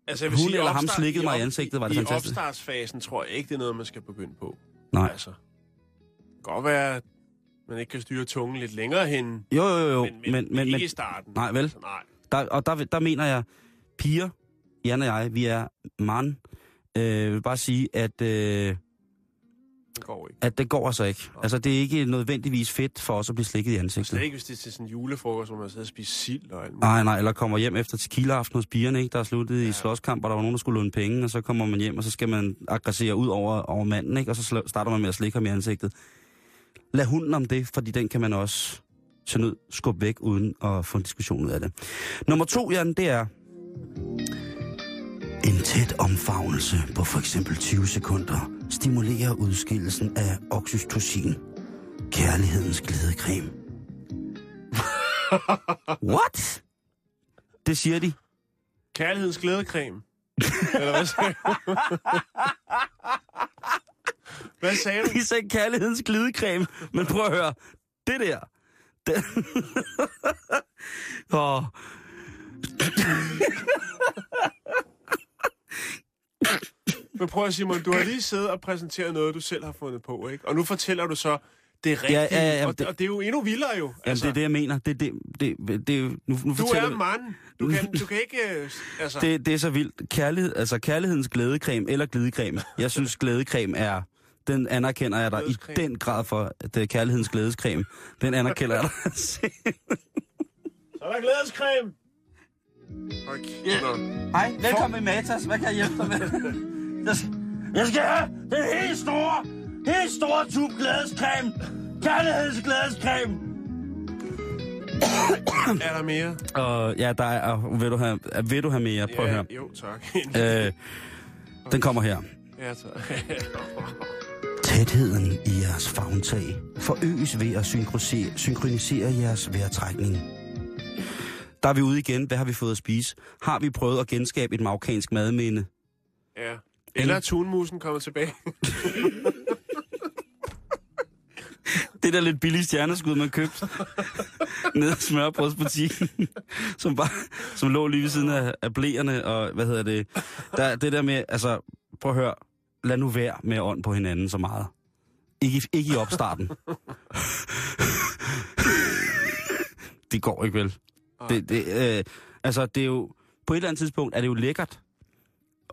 Altså, jeg Hun eller ham slikkede mig i op- ansigtet, var det i, fantastisk. I opstartsfasen tror jeg ikke, det er noget, man skal begynde på. Nej. Altså, godt være, at man ikke kan styre tungen lidt længere hen, jo jo jo, men, men, men, men, ikke men i starten. nej vel, Altså, nej, der, og der, der mener jeg, piger, Jan og jeg, vi er mand, øh, vil bare sige, at, øh, det går ikke. at det går altså ikke. Altså, det er ikke nødvendigvis fedt for os at blive slikket i ansigtet. Slet ikke, hvis det er til sådan en julefrokost, hvor man sidder og spiser sild og alt muligt. Nej, nej, eller kommer hjem efter tequila-aften hos pigerne, ikke? Der er sluttet ja. i slåskamp, og der var nogen, der skulle låne penge, og så kommer man hjem, og så skal man aggressere ud over, over manden, ikke? Og så starter man med at slikke ham i ansigtet. Lad hunden om det, fordi den kan man også til nød skubbe væk, uden at få en diskussion ud af det. Nummer to, Jan, det er... En tæt omfavnelse på for eksempel 20 sekunder stimulerer udskillelsen af oxytocin, kærlighedens glædecreme. What? Det siger de. Kærlighedens glædecreme. Eller hvad du? Hvad sagde du? De sagde kærlighedens glidecreme, men prøv at høre. Det der. Det... oh. Men prøv at Simon, du har lige siddet og præsenteret noget, du selv har fundet på, ikke? Og nu fortæller du så det rigtige, Ja, ja, ja, og, det- og det er jo endnu vildere jo. Jamen, det er det, jeg mener. Det, det, det, det, nu, nu Du er mand. Du kan, du kan ikke... øh, Altså, det, det er så vildt. Kærlighed, altså kærlighedens glædecreme eller glidecreme. Jeg synes, glædecreme er... Den anerkender jeg dig i den grad for, at det er kærlighedens glædescreme. Den anerkender jeg dig. Så er der glædescreme! Okay. Nå. Hej, velkommen i Matas. Hvad kan jeg hjælpe dig med? Jeg skal, have den helt store, helt store tube glædescreme. Kærlighedens glædescreme. Er der mere? Og ja, der er, og vil du have, vil du have mere? Prøv at høre. Jo, tak. Øh, den kommer her. ja, tak. Tætheden i jeres favntag forøges ved at synkronisere, synkronisere jeres vejrtrækning. Der er vi ude igen. Hvad har vi fået at spise? Har vi prøvet at genskabe et marokkansk madminde? ja. Eller er tunmusen kommet tilbage? Det der lidt billige stjerneskud, man købte nede i smørbrødsbutikken, som, bare, som lå lige ved siden af, af blæerne, og hvad hedder det? Der, det der med, altså, prøv at høre, lad nu være med ånd på hinanden så meget. Ikke, i- ikke i opstarten. det går ikke vel. Det, det, øh, altså, det er jo, på et eller andet tidspunkt er det jo lækkert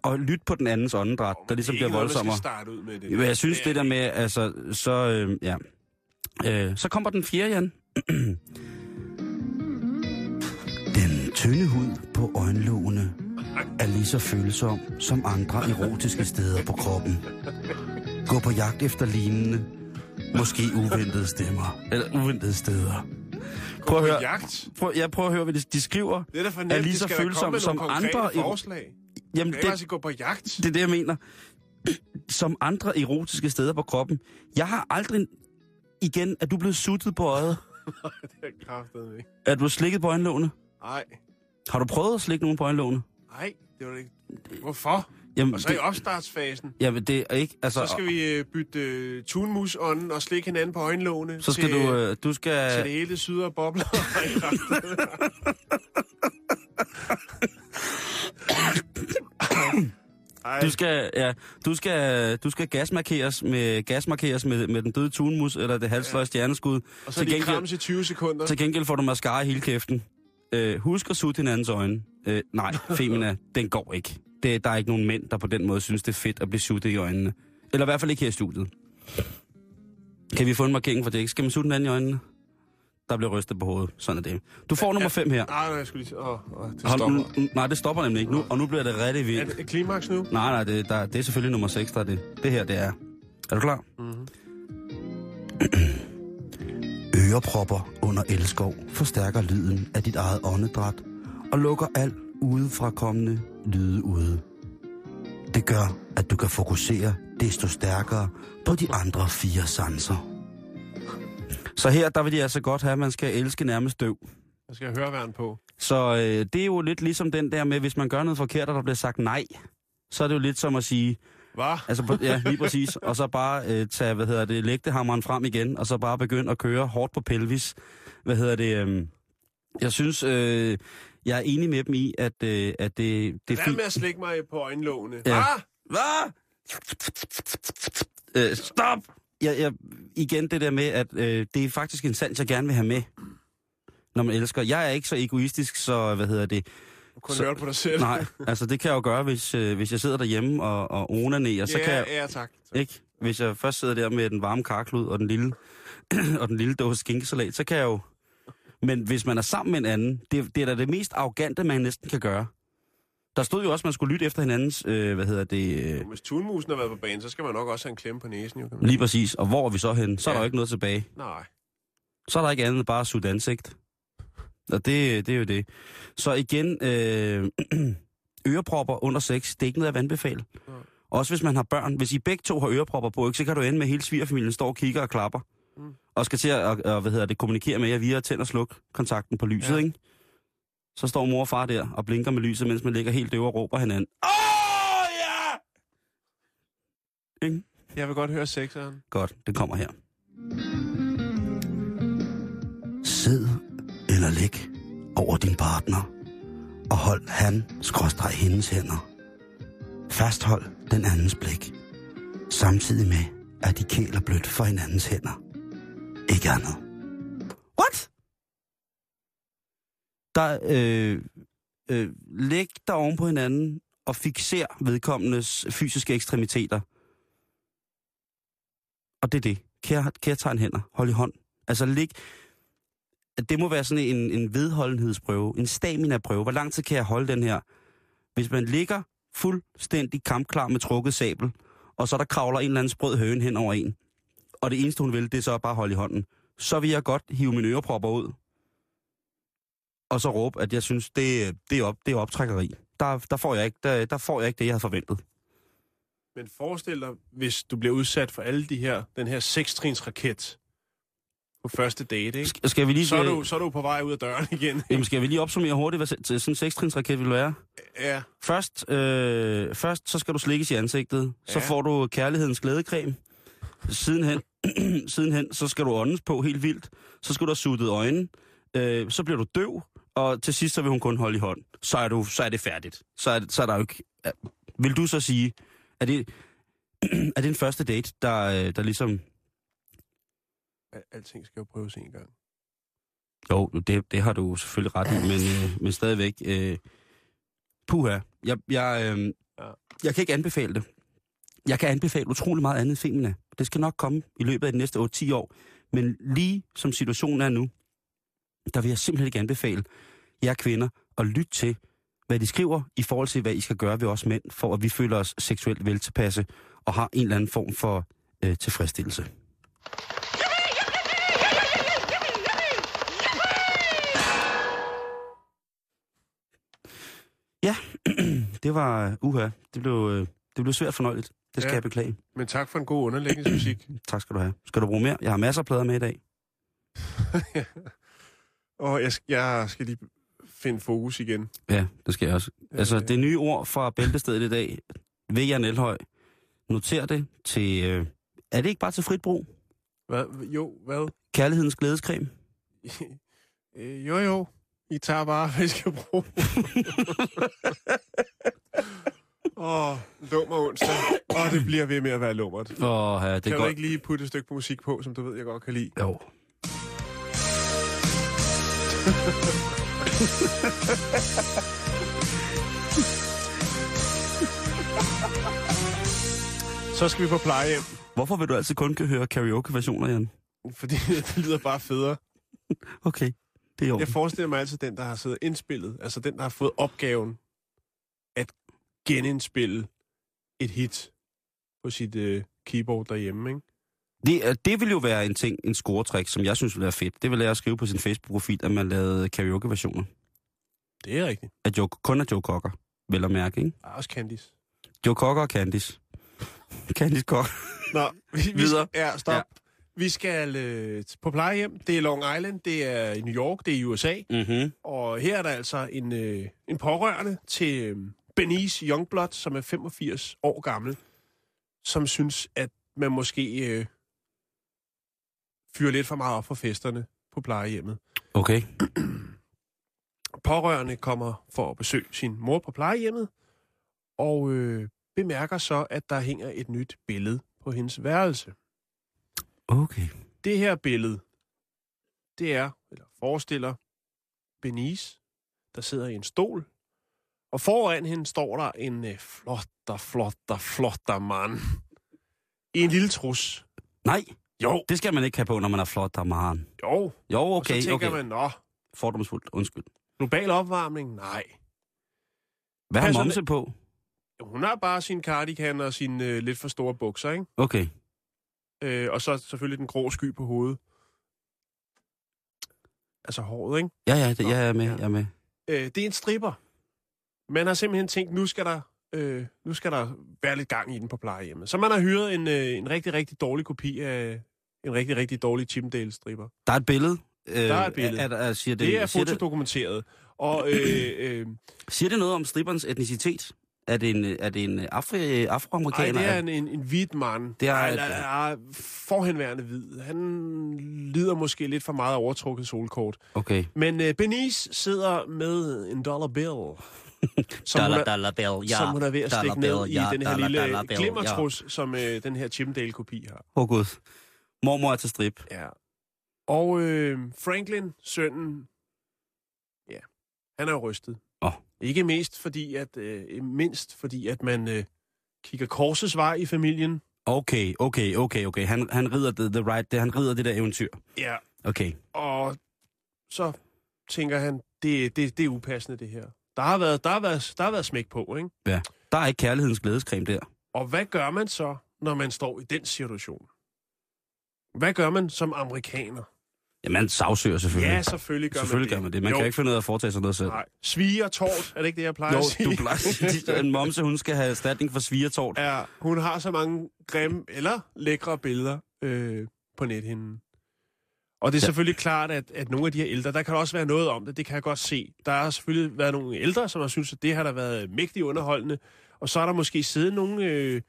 at lytte på den andens åndedræt, der ligesom bliver voldsommere. starte ud med det. Men jeg synes, er det der med, altså, så, øh, ja. Øh, så kommer den fjerde, Jan. den tynde hud på øjenlågene er lige så følsom som andre erotiske steder på kroppen. Gå på jagt efter lignende, måske uventede stemmer, eller uventede steder. Prøv at På høre, jagt. prøv, jeg prøver at høre, hvad de, de skriver. Det er da for er lige så følsom som andre forslag. Jamen, Det er det, altså gå på jagt. det er det, jeg mener. Som andre erotiske steder på kroppen. Jeg har aldrig... Igen, er du blevet suttet på øjet? det er kraftet ikke. Er du slikket på øjenlågene? Nej. Har du prøvet at slikke nogen på øjenlågene? Nej, det var det ikke. Hvorfor? Jamen, Og så det, i opstartsfasen, jamen, det er ikke... Altså, så skal vi øh, bytte uh, tunmusånden og slikke hinanden på øjenlågene. så skal til, du... Øh, du skal... til det hele syder og bobler. Ej, Du skal, ja, du skal, du skal gasmarkeres med, gasmarkeres med, med den døde tunmus, eller det halvsløje stjerneskud. og så til lige gengæld- i 20 sekunder. Til gengæld får du mascara i hele kæften. Øh, husk at sutte hinandens øjne. Øh, nej, Femina, den går ikke. Det, der er ikke nogen mænd, der på den måde synes, det er fedt at blive suttet i øjnene. Eller i hvert fald ikke her i studiet. Kan vi få en markering for det? Ikke? Skal man sutte hinanden i øjnene? der bliver rystet på hovedet. Sådan er det. Du får nummer 5 her. Nej, nej, jeg skulle lige... Åh, åh, det Hold, stopper. nu, nej, det stopper nemlig ikke nu, og nu bliver det rigtig Er vildt. det klimaks nu? Nej, nej, det, der, det er selvfølgelig nummer 6, der er det. Det her, det er... Er du klar? Mhm. Ørepropper under elskov forstærker lyden af dit eget åndedræt og lukker alt udefra kommende lyde ude. Det gør, at du kan fokusere desto stærkere på de andre fire sanser. Så her, der vil de altså godt have, at man skal elske nærmest døv. Jeg skal høre væren på. Så øh, det er jo lidt ligesom den der med, hvis man gør noget forkert, og der bliver sagt nej, så er det jo lidt som at sige, Hvad? altså ja, lige præcis, og så bare øh, tage, hvad hedder det, lægtehammeren frem igen, og så bare begynde at køre hårdt på pelvis. Hvad hedder det, øh, jeg synes, øh, jeg er enig med dem i, at, øh, at det, det er Lad fint. med at slikke mig på øjenlågene. Ja. Ah! Hvad? Øh, stop! Jeg, jeg, igen det der med, at øh, det er faktisk en sans, jeg gerne vil have med, når man elsker. Jeg er ikke så egoistisk, så hvad hedder det, Du kun Så- på dig selv. Nej, altså det kan jeg jo gøre, hvis, øh, hvis jeg sidder derhjemme og, og onanerer, så ja, kan jeg, ja, tak. ikke? Hvis jeg først sidder der med den varme karklud og den lille, og den lille dåse skinkesalat, så kan jeg jo... Men hvis man er sammen med en anden, det, det er da det mest arrogante, man næsten kan gøre. Der stod jo også, at man skulle lytte efter hinandens, øh, hvad hedder det, øh, Hvis tunmusen har været på banen, så skal man nok også have en klemme på næsen. Jo, kan man lige præcis. Og hvor er vi så hen? Så er Ja. der jo ikke noget tilbage. Nej. Så er der ikke andet end bare at sutte ansigt. Og det, det er jo det. Så igen, øh, ørepropper under sex, det er ikke noget, jeg vil anbefale. Ja. Også hvis man har børn. Hvis I begge to har ørepropper på, ikke, så kan du ende med, at hele svigerfamilien står og kigger og klapper. Mm. Og skal til at og, hvad hedder det, kommunikere med jer via tænd og sluk kontakten på lyset, Ja. ikke? Så står mor og far der og blinker med lyset, mens man ligger helt døv og råber hinanden. Åh, ja! Ikke? Jeg vil godt høre sexeren. Godt, det kommer her. Sid eller læg over din partner, og hold han skråstreg hendes hænder. Fasthold den andens blik, samtidig med, at de kæler blødt for hinandens hænder. Ikke andet. What? Der, øh, øh, læg dig oven på hinanden og fixer vedkommendes fysiske ekstremiteter. Og det er det. Kære, kære tegn hænder. Hold i hånd. Altså lig... Det må være sådan en, en vedholdenhedsprøve, en stamina-prøve. Hvor lang tid kan jeg holde den her? Hvis man ligger fuldstændig kampklar med trukket sabel, og så der kravler en eller anden sprød høne hen over en, og det eneste hun vil, det er så bare holde i hånden, så vil jeg godt hive mine ørepropper ud, og så råbe, at jeg synes, det, det, er, op, det er optrækkeri. Der, der, får jeg ikke, der, der får jeg ikke det, jeg havde forventet. Men forestil dig, hvis du bliver udsat for alle de her, den her sekstrins raket på første date, ikke? Sk- Skal vi lige, Så er, du, så er du på vej ud af døren igen. Jamen, skal vi lige opsummere hurtigt, hvad sådan en sekstrinsraket vil være? ja. Først, øh, først så skal du slikkes i ansigtet. Så Ja. får du kærlighedens glædecreme. Sidenhen, sidenhen, så skal du åndes på helt vildt. Så skal du have suttet øjnene. Øh, så bliver du døv. Og til sidst, så vil hun kun holde i hånd. Så er, du, så er det færdigt. Så er, så er der jo ikke... ja. Vil du så sige, er det, er det en første date, der, øh, der ligesom... Al- Alting skal jo prøves en gang. Jo, det, det har du selvfølgelig ret i, men, øh, men stadigvæk... Øh, puha. Jeg, jeg, øh, jeg kan ikke anbefale det. Jeg kan anbefale utrolig meget andet Femina. Det skal nok komme i løbet af de næste 8-10 år. Men lige som situationen er nu, der vil jeg simpelthen ikke anbefale jer kvinder at lytte til, hvad de skriver i forhold til, hvad I skal gøre ved os mænd, for at vi føler os seksuelt veltilpasse og har en eller anden form for øh, tilfredsstillelse. Ja, det var øh, uha. Det blev, øh, det blev svært fornøjeligt. Det skal Ja. ja. jeg beklage. Men tak for en god underlægningsmusik. Tak skal du have. Skal du bruge mere? Jeg har masser af plader med i dag. Og jeg, jeg skal lige finde fokus igen. Ja, det skal jeg også. Altså, Øh. det nye ord fra Bæltestedet i dag, ved Jan Elhøj, noter det til... Øh, er det ikke bare til frit brug? Hvad? Jo, hvad? Kærlighedens glædescreme? Øh, jo, jo. I tager bare, hvad I skal bruge. Åh, oh, lummer onsdag. Åh, oh, det bliver ved med at være lummert. Åh, ja, det Kan er du godt. ikke lige putte et stykke musik på, som du ved, jeg godt kan lide? Jo. Så skal vi på plejehjem, Hvorfor vil du altid kun kan høre karaoke-versioner, Jan? fordi det lyder bare federe. Okay, det er jo. Jeg forestiller mig altid den, der har siddet indspillet, altså den, der har fået opgaven genindspille et hit på sit øh, keyboard derhjemme, ikke? Det, det vil jo være en ting, en scoretrik, som jeg synes ville være fedt. Det vil jeg skrive på sin Facebook-profil, at man lavede karaoke-versioner. Det er rigtigt. Af Joe, kun af Joe Cocker, vel at mærke, ikke? Er også Candice. Joe Cocker og Candice. Candice Cocker. Nå, vi, vi Videre. Ja, stop. Ja. Vi skal øh, på plejehjem. Det er Long Island, det er i New York, det er i USA. Mm-hmm. Og her er der altså en, øh, en pårørende til øh, Benice Youngblood, som er 85 år gammel, som synes, at man måske øh, fyrer lidt for meget op for festerne på plejehjemmet. Okay. Pårørende kommer for at besøge sin mor på plejehjemmet, og øh, bemærker så, at der hænger et nyt billede på hendes værelse. Okay. Det her billede, det er, eller forestiller, Benice, der sidder i en stol, og foran hende står der en øh, flotter, flotter, flotter mand. I en lille trus. Nej, Jo, det skal man ikke have på, når man er flot og man. jo. Jo, Og okay, så tænker okay. man, nå, Fordomsfuldt, undskyld. global opvarmning? Nej. Hvad har Passer momse på? Hun har bare sin cardigan og sine øh, lidt for store bukser, ikke? Okay. Øh, og så selvfølgelig den grå sky på hovedet. Altså håret, ikke? Ja, ja, det, jeg er med, jeg er med. Øh, det er en stripper. Man har simpelthen tænkt, nu skal der, øh, nu skal der være lidt gang i den på plejehjemmet. Så man har hyret en, øh, en rigtig, rigtig dårlig kopi af en rigtig, rigtig dårlig Chippendale-stripper. Der er et billede. Øh, Der er et billede. Er, er, er, siger det, Det er siger, fotodokumenteret. Og øh, øh, siger det noget om stripperens etnicitet? Er det en, er det en afri, afroamerikaner? det er en, en, en hvid mand. Det er- Ej, der er forhenværende hvid. Han lider måske lidt for meget overtrukket solkort. Okay. Men øh, Benice sidder med en dollar bill. som, hun er, dollar bill, som hun er ved at Dollar stikke ned bill, i ja, den her dollar, lille dollar bill, glimmertrus, som øh, den her Chippendale-kopi har. Åh oh, gud. Mormor er til strip. Ja. Og øh, Franklin, sønnen, ja, han er jo rystet. Åh. Ikke mest fordi, at, øh, mindst fordi, at man øh, kigger korsets vej i familien. Okay, okay, okay, okay. Han, han rider the, the right, det, han rider det der eventyr. Ja. Okay. Og så tænker han, det, det, det er upassende, det her. Der har været, der har været, der har været smæk på, ikke? Ja. Der er ikke kærlighedens glædescreme der. Og hvad gør man så, når man står i den situation? Hvad gør man som amerikaner? Ja, man sagsøger selvfølgelig. Ja, selvfølgelig gør selvfølgelig man gør det. man det. Man jo, kan ikke finde ud af at foretage sig noget selv. Nej. Sviger tort, er det ikke det, jeg plejer Jo, at sige? du plejer at sige, en momse, hun skal have erstatning for svigertort. Ja, hun har så mange grimme eller lækre billeder øh, på nethinden. Og det er Ja. selvfølgelig klart, at, at nogle af de her ældre, der kan også være noget om det, det kan jeg godt se. Der har selvfølgelig været nogle ældre, som har synes, at det har da været mægtigt underholdende. Og så er der måske siddet nogle øh,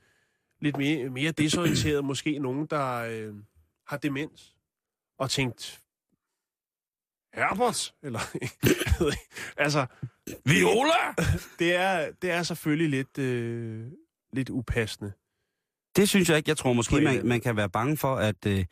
lidt mere, mere desorienterede, måske nogen, der øh, har demens, og tænkt, Herbert, eller altså, Viola! det er, det er selvfølgelig lidt, øh, lidt upassende. Det synes jeg ikke. Jeg tror måske, man, man kan være bange for, at øh,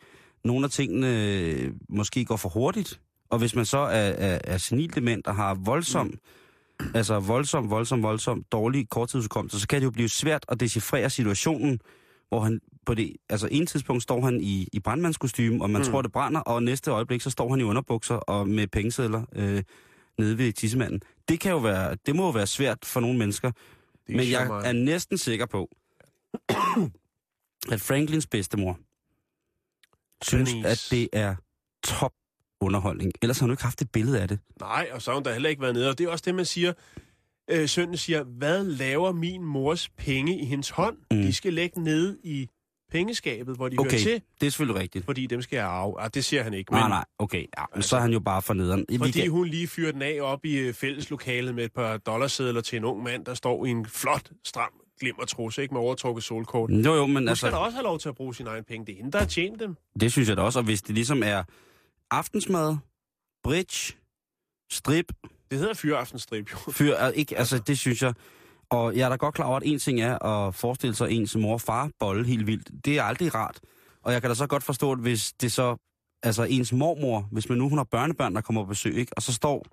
nogle af tingene øh, måske går for hurtigt. Og hvis man så er, er, er senildement og har voldsom, mm. altså voldsom, voldsom, voldsom dårlig korttidsudkommelse, så kan det jo blive svært at decifrere situationen, hvor han på det, altså en tidspunkt står han i, i brandmandskostyme, og man mm. tror, det brænder, og næste øjeblik, så står han i underbukser og med pengesedler øh, nede ved tissemanden. Det kan jo være, det må jo være svært for nogle mennesker, men jeg charmerende. er næsten sikker på, at Franklins bedstemor synes, Denise. at det er top underholdning. Ellers har hun ikke haft et billede af det. Nej, og så har hun da heller ikke været nede. Og det er også det, man siger. Øh, sønnen siger, hvad laver min mors penge i hendes hånd? Mm. De skal lægge ned i pengeskabet, hvor de Okay, hører til, det er selvfølgelig rigtigt. fordi dem skal jeg arve. Ah, det siger han ikke, men Nej, nej, okay. Ja, men så er han jo bare for nederen. Fordi kan- hun lige fyrer den af op i øh, fælleslokalet med et par dollarsedler til en ung mand, der står i en flot, stram glimmertrus, ikke med overtrukket solkort. Jo, jo, men altså... skal altså, også have lov til at bruge sine egne penge. Det er hende, der har tjent dem. det synes jeg da også. Og hvis det ligesom er aftensmad, bridge, strip, Det hedder fyraftensstrip, jo. fyr, ikke, altså det synes jeg. Og jeg er da godt klar over, at en ting er at forestille sig ens mor og far bolle helt vildt. Det er aldrig rart. Og jeg kan da så godt forstå, at hvis det så, altså ens mormor, hvis man nu hun har børnebørn, der kommer på besøg, ikke? og så står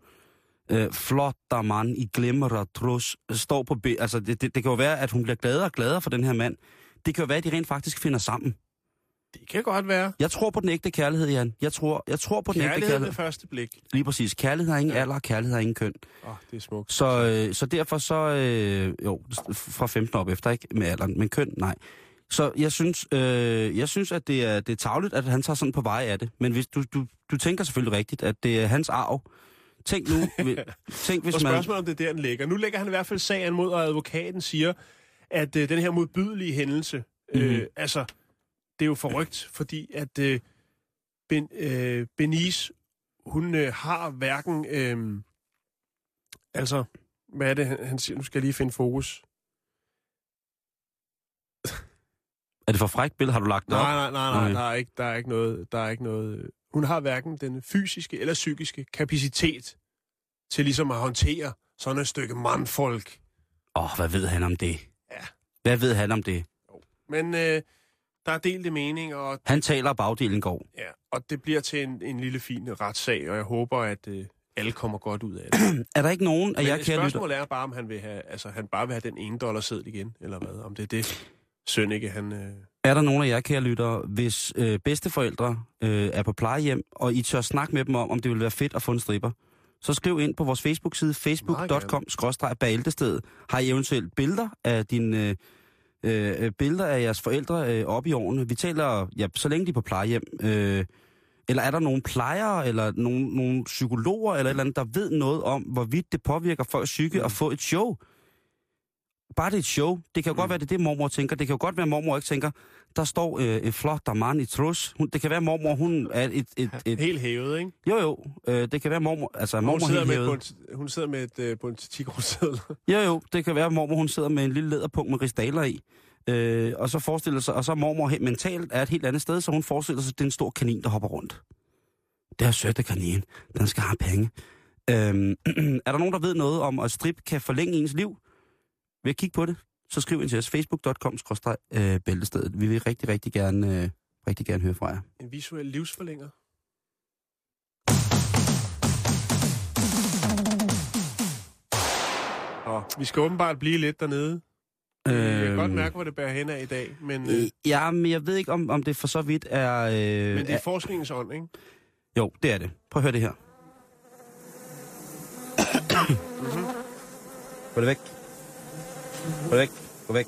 øh, flot der mand i glimmer og trus, står på, be- altså det, det, det, kan jo være, at hun bliver gladere og gladere for den her mand. Det kan jo være, at de rent faktisk finder sammen. Det kan godt være. Jeg tror på den ægte kærlighed, Jan. Jeg tror, jeg tror på den ægte Kærlighed kærlighed. ved første blik. Lige præcis. Kærlighed har ingen Ja. alder, og kærlighed har ingen køn. Åh, oh, det er smukt. Så, øh, så derfor så, øh, jo, fra 15 op efter, ikke med alderen, men køn, nej. Så jeg synes, øh, jeg synes at det er, det er tavligt, at han tager sådan på vej af det. Men hvis du, du, du tænker selvfølgelig rigtigt, at det er hans arv. Tænk nu, tænk hvis Og man... spørgsmålet om det er der, den ligger. Nu lægger han i hvert fald sagen mod, og advokaten siger, at øh, den her modbydelige hændelse, øh, Mhm. altså, det er jo forrygt, fordi at øh, ben, øh, Benice, hun øh, har hverken, øh, altså, hvad er det, han, han siger? Nu skal jeg lige finde fokus. Er det for frækt billede? Har du lagt det op? Nej, nej, nej, nej, der er ikke, der er ikke noget, der er ikke noget. Hun har hverken den fysiske eller psykiske kapacitet til ligesom at håndtere sådan et stykke mandfolk. Åh, oh, hvad ved han om det? Ja. Hvad ved han om det? Men øh, der er delte meninger, og, Han taler, bagdelen går. ja, og det bliver til en, en lille fin retssag, og jeg håber, at øh, alle kommer godt ud af det. Er der ikke nogen af Men jer, kære lytter? spørgsmålet er bare, om han vil have, altså, han bare vil have den ene dollar seddel igen, eller hvad? Om det er det, Sønneke, han... Øh... Er der nogen af jer, kære lyttere, hvis øh, bedsteforældre øh, er på plejehjem, og I tør snakke med dem om, om det vil være fedt at få en stripper, så skriv ind på vores Facebook-side, facebook.com-bæltested. Har I eventuelt billeder af dine øh, øh, billeder af jeres forældre øh, op i årene? Vi taler, ja, så længe de er på plejehjem. Øh, eller er der nogle plejere, eller nogle, nogle psykologer, eller et eller andet, der ved noget om, hvorvidt det påvirker folks psyke at få et show? Bare det er et show. Det kan jo mm. godt være, det er det, mormor tænker. Det kan jo godt være, at mormor ikke tænker, der står øh, en flot mand i trus. Hun, det kan være, mormor, hun er et... et, et Helt hævet, ikke? jo, jo. Øh, det kan være, mormor... Altså, Hun mormor sidder, helt med hævet. et, bund- hun sidder med et øh, buntikroseddel. Jo, jo. Det kan være, mormor, hun sidder med en lille læderpunkt med ristaler i. Øh, og så forestiller sig, og så mormor helt mentalt er et helt andet sted, så hun forestiller sig, at det er en stor kanin, der hopper rundt. Det er sødt kanin. Den skal have penge. Øhm, er der nogen, der ved noget om, at strip kan forlænge ens liv? Ved at kigge på det, så skriv ind til os. facebook.com øh, bæltestedet. Vi vil rigtig, rigtig gerne, øh, rigtig gerne høre fra jer. En visuel livsforlænger. Og vi skal åbenbart blive lidt dernede. Jeg kan godt mærke, hvor det bærer hen af i dag, men, øh, Øh, ja, men jeg ved ikke, om, om det for så vidt er... Øh, men det er forskningens ånd, ikke? Jo, det er det. Prøv at høre det her. Gå det væk. Gå væk. Gå væk.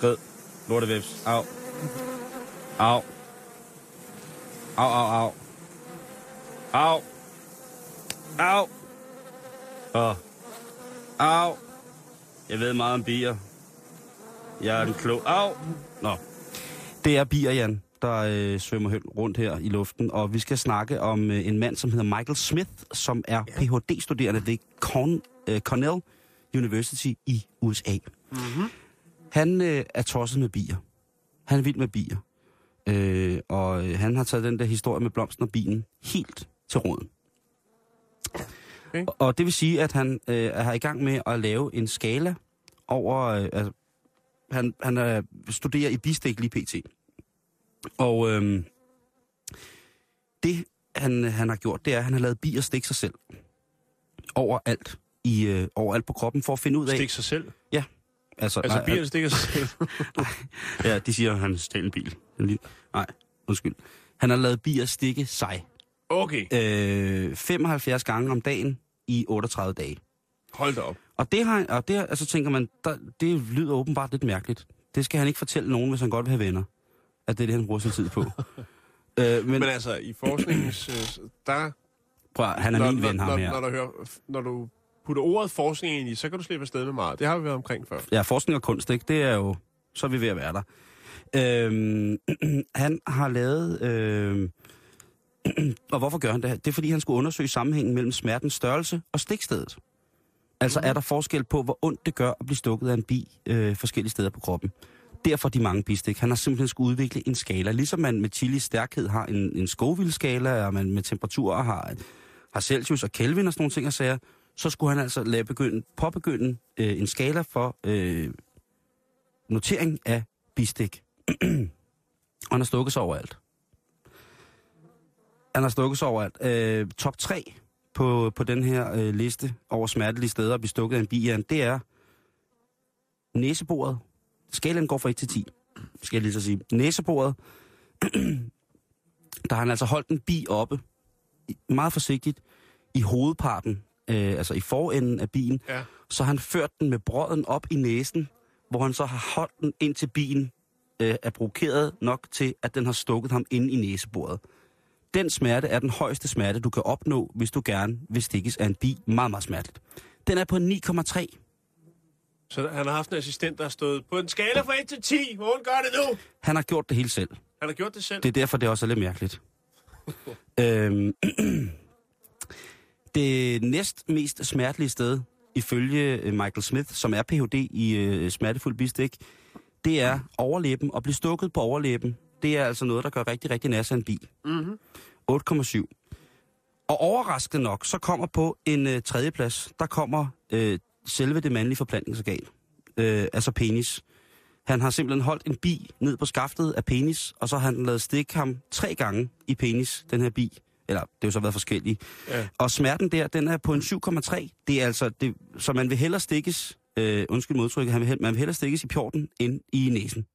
Gød. Lortevævs. Au. Au. Au, au, au. Au. Au. Åh. Au. Jeg ved meget om bier. Jeg er en klog... Au. Nå. Det er bier, Jan, der øh, svømmer rundt her i luften, og vi skal snakke om øh, en mand, som hedder Michael Smith, som er ja. Ph.D.-studerende ved Corn, øh, Cornell University i USA. Mm-hmm. Han øh, er tosset med bier. Han er vild med bier. Øh, og øh, han har taget den der historie med blomsten og bilen helt til råden. Okay. Og, og det vil sige, at han øh, er i gang med at lave en skala over... Øh, altså, han, han er, studerer i bistik lige pt. Og øh, det, han, han har gjort, det er, at han har lavet bier stikke sig selv. Overalt. I, øh, overalt på kroppen, for at finde ud af... Stik sig selv. Altså, Altså, nej, bierne stikker sig selv. Ja, de siger, at han stjal en bil. Nej, undskyld. Han har lavet bier stikke sig Okay, øh, 75 gange om dagen i 38 dage. hold da op. Og det har og det, altså tænker man, der, det lyder åbenbart lidt mærkeligt. Det skal han ikke fortælle nogen, hvis han godt vil have venner. At det er det, han bruger sin tid på. øh, men Men altså, i forskningens... Øh, der, prøv, han er når, min ven, når, ham når, her. når, du hører, når du putter ordet forskning ind i, så kan du slippe afsted med meget. Det har vi været omkring før. Ja, forskning og kunst, ikke? Det er jo... Så er vi ved at være der. Øhm, han har lavet... Øhm, og hvorfor gør han det? Det er, fordi han skulle undersøge sammenhængen mellem smertens størrelse og stikstedet. Altså, er der forskel på, hvor ondt det gør at blive stukket af en bi øh, forskellige steder på kroppen? Derfor de mange bistik. Han har simpelthen skulle udvikle en skala. Ligesom man med chili stærkhed har en, en Scoville-skala, og man med temperaturer har, har Celsius og Kelvin og sådan nogle ting og sager, så skulle han altså lade begynde, påbegynde øh, en skala for øh, notering af bistik. og han har stukket sig overalt. Han har stukket sig overalt. Øh, top 3 på, på den her øh, liste over smertelige steder at blive stukket af en bian, det er næsebordet. Skalaen går fra 1 til 10, skal jeg lige så sige. Næsebordet, der har han altså holdt en bi oppe, meget forsigtigt, i hovedparten, øh, altså i forenden af bilen. Ja. Så har han ført den med brøden op i næsen, hvor han så har holdt den ind til bilen, øh, er provokeret nok til, at den har stukket ham ind i næsebordet. Den smerte er den højeste smerte, du kan opnå, hvis du gerne vil stikkes af en bi. Meget, meget smerteligt. Den er på 9,3. Så han har haft en assistent, der har stået på en skala fra 1 til 10. Hvordan gør det nu? Han har gjort det hele selv. Han har gjort det selv. Det er derfor, det også er lidt mærkeligt. øhm, det næst mest smertelige sted, ifølge øh, Michael Smith, som er Ph.D. i øh, smertefuld bistik, det er overlæben. At blive stukket på overlæben, det er altså noget, der gør rigtig, rigtig sig en bil. Mm-hmm. 8,7. Og overraskende nok, så kommer på en øh, tredje plads, der kommer øh, selve det mandlige forplantningsorgan. Øh, altså penis. Han har simpelthen holdt en bi ned på skaftet af penis, og så har han lavet stikke ham tre gange i penis, den her bi. Eller, det har jo så været forskellige. Ja. Og smerten der, den er på en 7,3. Det er altså, det, så man vil hellere stikkes, øh, undskyld modtrykket, vil, man vil hellere stikkes i pjorten end i næsen.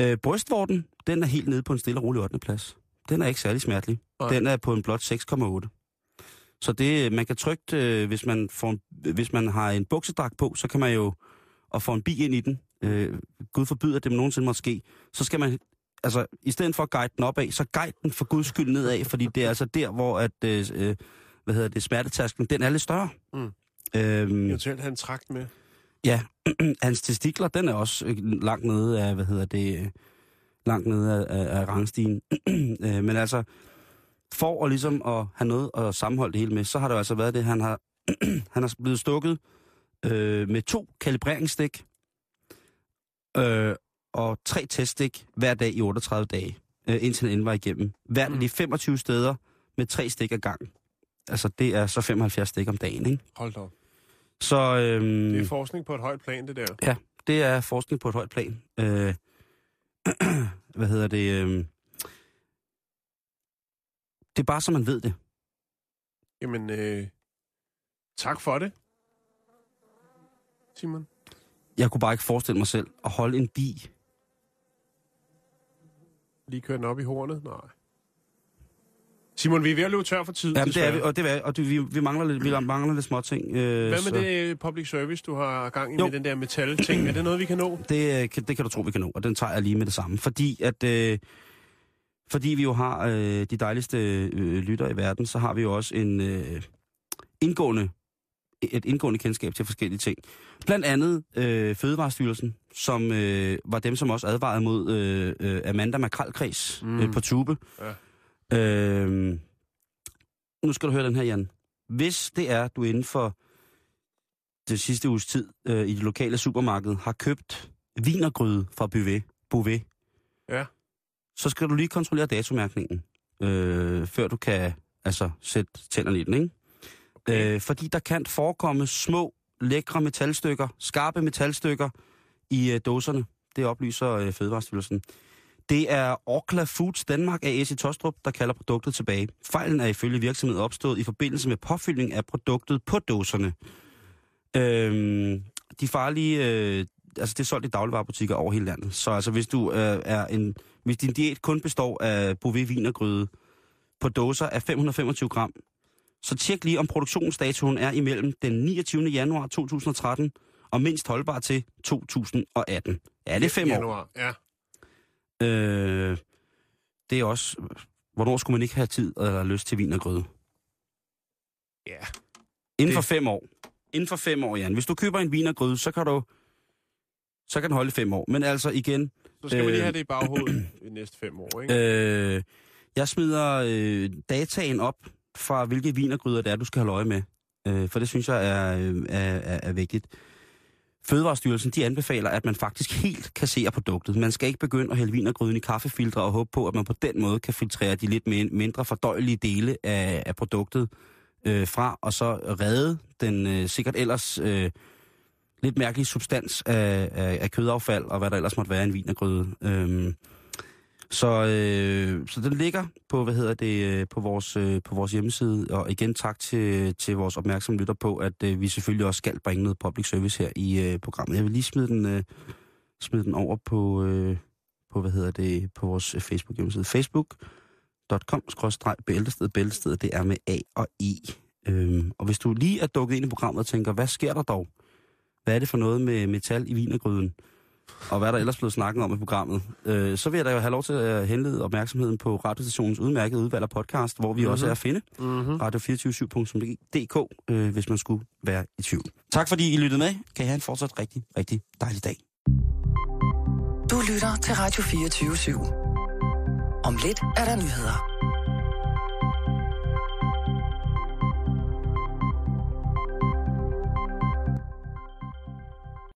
Øh, brystvorten, den er helt nede på en stille og rolig 8. plads. Den er ikke særlig smertelig. Nej. Den er på en blot 6,8. Så det, man kan trygt, øh, hvis, man får en, hvis man har en buksedragt på, så kan man jo, og få en bi ind i den, øh, Gud forbyder at det nogensinde måtte ske, så skal man, altså i stedet for at guide den opad, så guide den for guds skyld nedad, fordi det er altså der, hvor at, øh, øh, hvad hedder det, smertetasken, den er lidt større. Mm. Øhm, Eventuelt have en trakt med. Ja, hans testikler, den er også øh, langt nede af, hvad hedder det, øh, langt nede af, af, af rangstigen. Øh, Men altså, for at ligesom at have noget at sammenholde det hele med, så har det jo altså været det, han har, han har blevet stukket øh, med to kalibreringsstik øh, og tre teststik hver dag i 38 dage, øh, indtil endelig var igennem. Af de 25 steder med tre stik ad gang. Altså, det er så 75 stik om dagen, ikke? Hold da op. Så, øhm, Det er forskning på et højt plan, det der. Ja, det er forskning på et højt plan. Øh, hvad hedder det? Øh, det er bare så man ved det. Jamen, øh, tak for det. Simon. Jeg kunne bare ikke forestille mig selv at holde en bi. Lige køre den op i hornet? Nej. Simon, vi er ved at løbe tør for tid. Jamen, det er vi, og, det er, og det, vi, vi, mangler lidt, vi mangler lidt små ting. Øh, Hvad så med det øh, public service, du har gang i Jo. med den der metal-ting? Er det noget, vi kan nå? Det, øh, kan- det kan du tro, vi kan nå, og den tager jeg lige med det samme. Fordi at... Øh, fordi vi jo har øh, de dejligste øh, lytter i verden, så har vi jo også en øh, indgående, et indgående kendskab til forskellige ting. Blandt andet øh, Fødevarestyrelsen, som øh, var dem, som også advarede mod øh, øh, Amanda Makralkreds mm. øh, på tube. Ja. Øh, nu skal du høre den her, Jan. Hvis det er, du inden for det sidste uges tid øh, i det lokale supermarked har købt vinergryde fra Bouvet, Bouvet Ja. så skal du lige kontrollere datomærkningen, øh, før du kan altså sætte tænderne i den, ikke? Øh, fordi der kan forekomme små, lækre metalstykker, skarpe metalstykker i øh, dåserne. Det oplyser øh, Fødevarestyrelsen. Det er Orkla Foods Danmark AS i Tostrup, der kalder produktet tilbage. Fejlen er ifølge virksomheden opstået i forbindelse med påfyldning af produktet på dåserne. Øhm, de farlige, øh, altså det er solgt i dagligvarerbutikker over hele landet. Så altså hvis du øh, er en, hvis din diæt kun består af Bouvet vinergryde på dåser af 525 gram, så tjek lige om produktionsdatoen er imellem den 29. januar 2013 og mindst holdbar til 2018. Ja, det er fem år. Januar. Ja. Øh, det er også, hvornår skulle man ikke have tid eller lyst til vin og grøde? Ja. Inden Det- for fem år. Inden for fem år, Jan. Hvis du køber en vin og gryde, så kan du så kan den holde fem år. Men altså igen, Så skal øh, vi lige Øh. have det i baghovedet de næste fem år, ikke? øh, jeg smider øh, dataen op fra, hvilke vinergryder det er, du skal holde øje med. Øh, for det synes jeg er, øh, er, er, er vigtigt. Fødevarestyrelsen de anbefaler, at man faktisk helt kasserer produktet. Man skal ikke begynde at hælde vinergryden i kaffefiltre og håbe på, at man på den måde kan filtrere de lidt mindre fordøjelige dele af, af produktet øh, fra, og så redde den øh, sikkert ellers øh, lidt mærkelige substans af, af, af kødaffald, og hvad der ellers måtte være i en vinergryde. Øh, så, øh, så den ligger på, hvad hedder det, øh, på vores, øh, på vores hjemmeside, og igen tak til, til vores opmærksomme lytter på, at øh, vi selvfølgelig også skal bringe noget public service her i øh, programmet. Jeg vil lige smide den, øh, smide den over på, øh, på hvad hedder det, på vores øh, Facebook hjemmeside. Facebook.com bæltested. Bæltested, det er med A og I. Øhm, og hvis du lige er dukket ind i programmet og tænker, hvad sker der dog? Hvad er det for noget med metal i vinergryden? Og hvad er der ellers blevet snakket om i programmet? Øh, så vil jeg da jo have lov til at henlede opmærksomheden på radiostationens udmærkede udvalg af podcast, hvor vi mm-hmm. også er at finde. Mm-hmm. Radio247.dk, øh, hvis man skulle være i tvivl. Tak fordi I lyttede med. Kan I have en fortsat rigtig, rigtig dejlig dag. Du lytter til Radio 24 /7. Om lidt er der nyheder.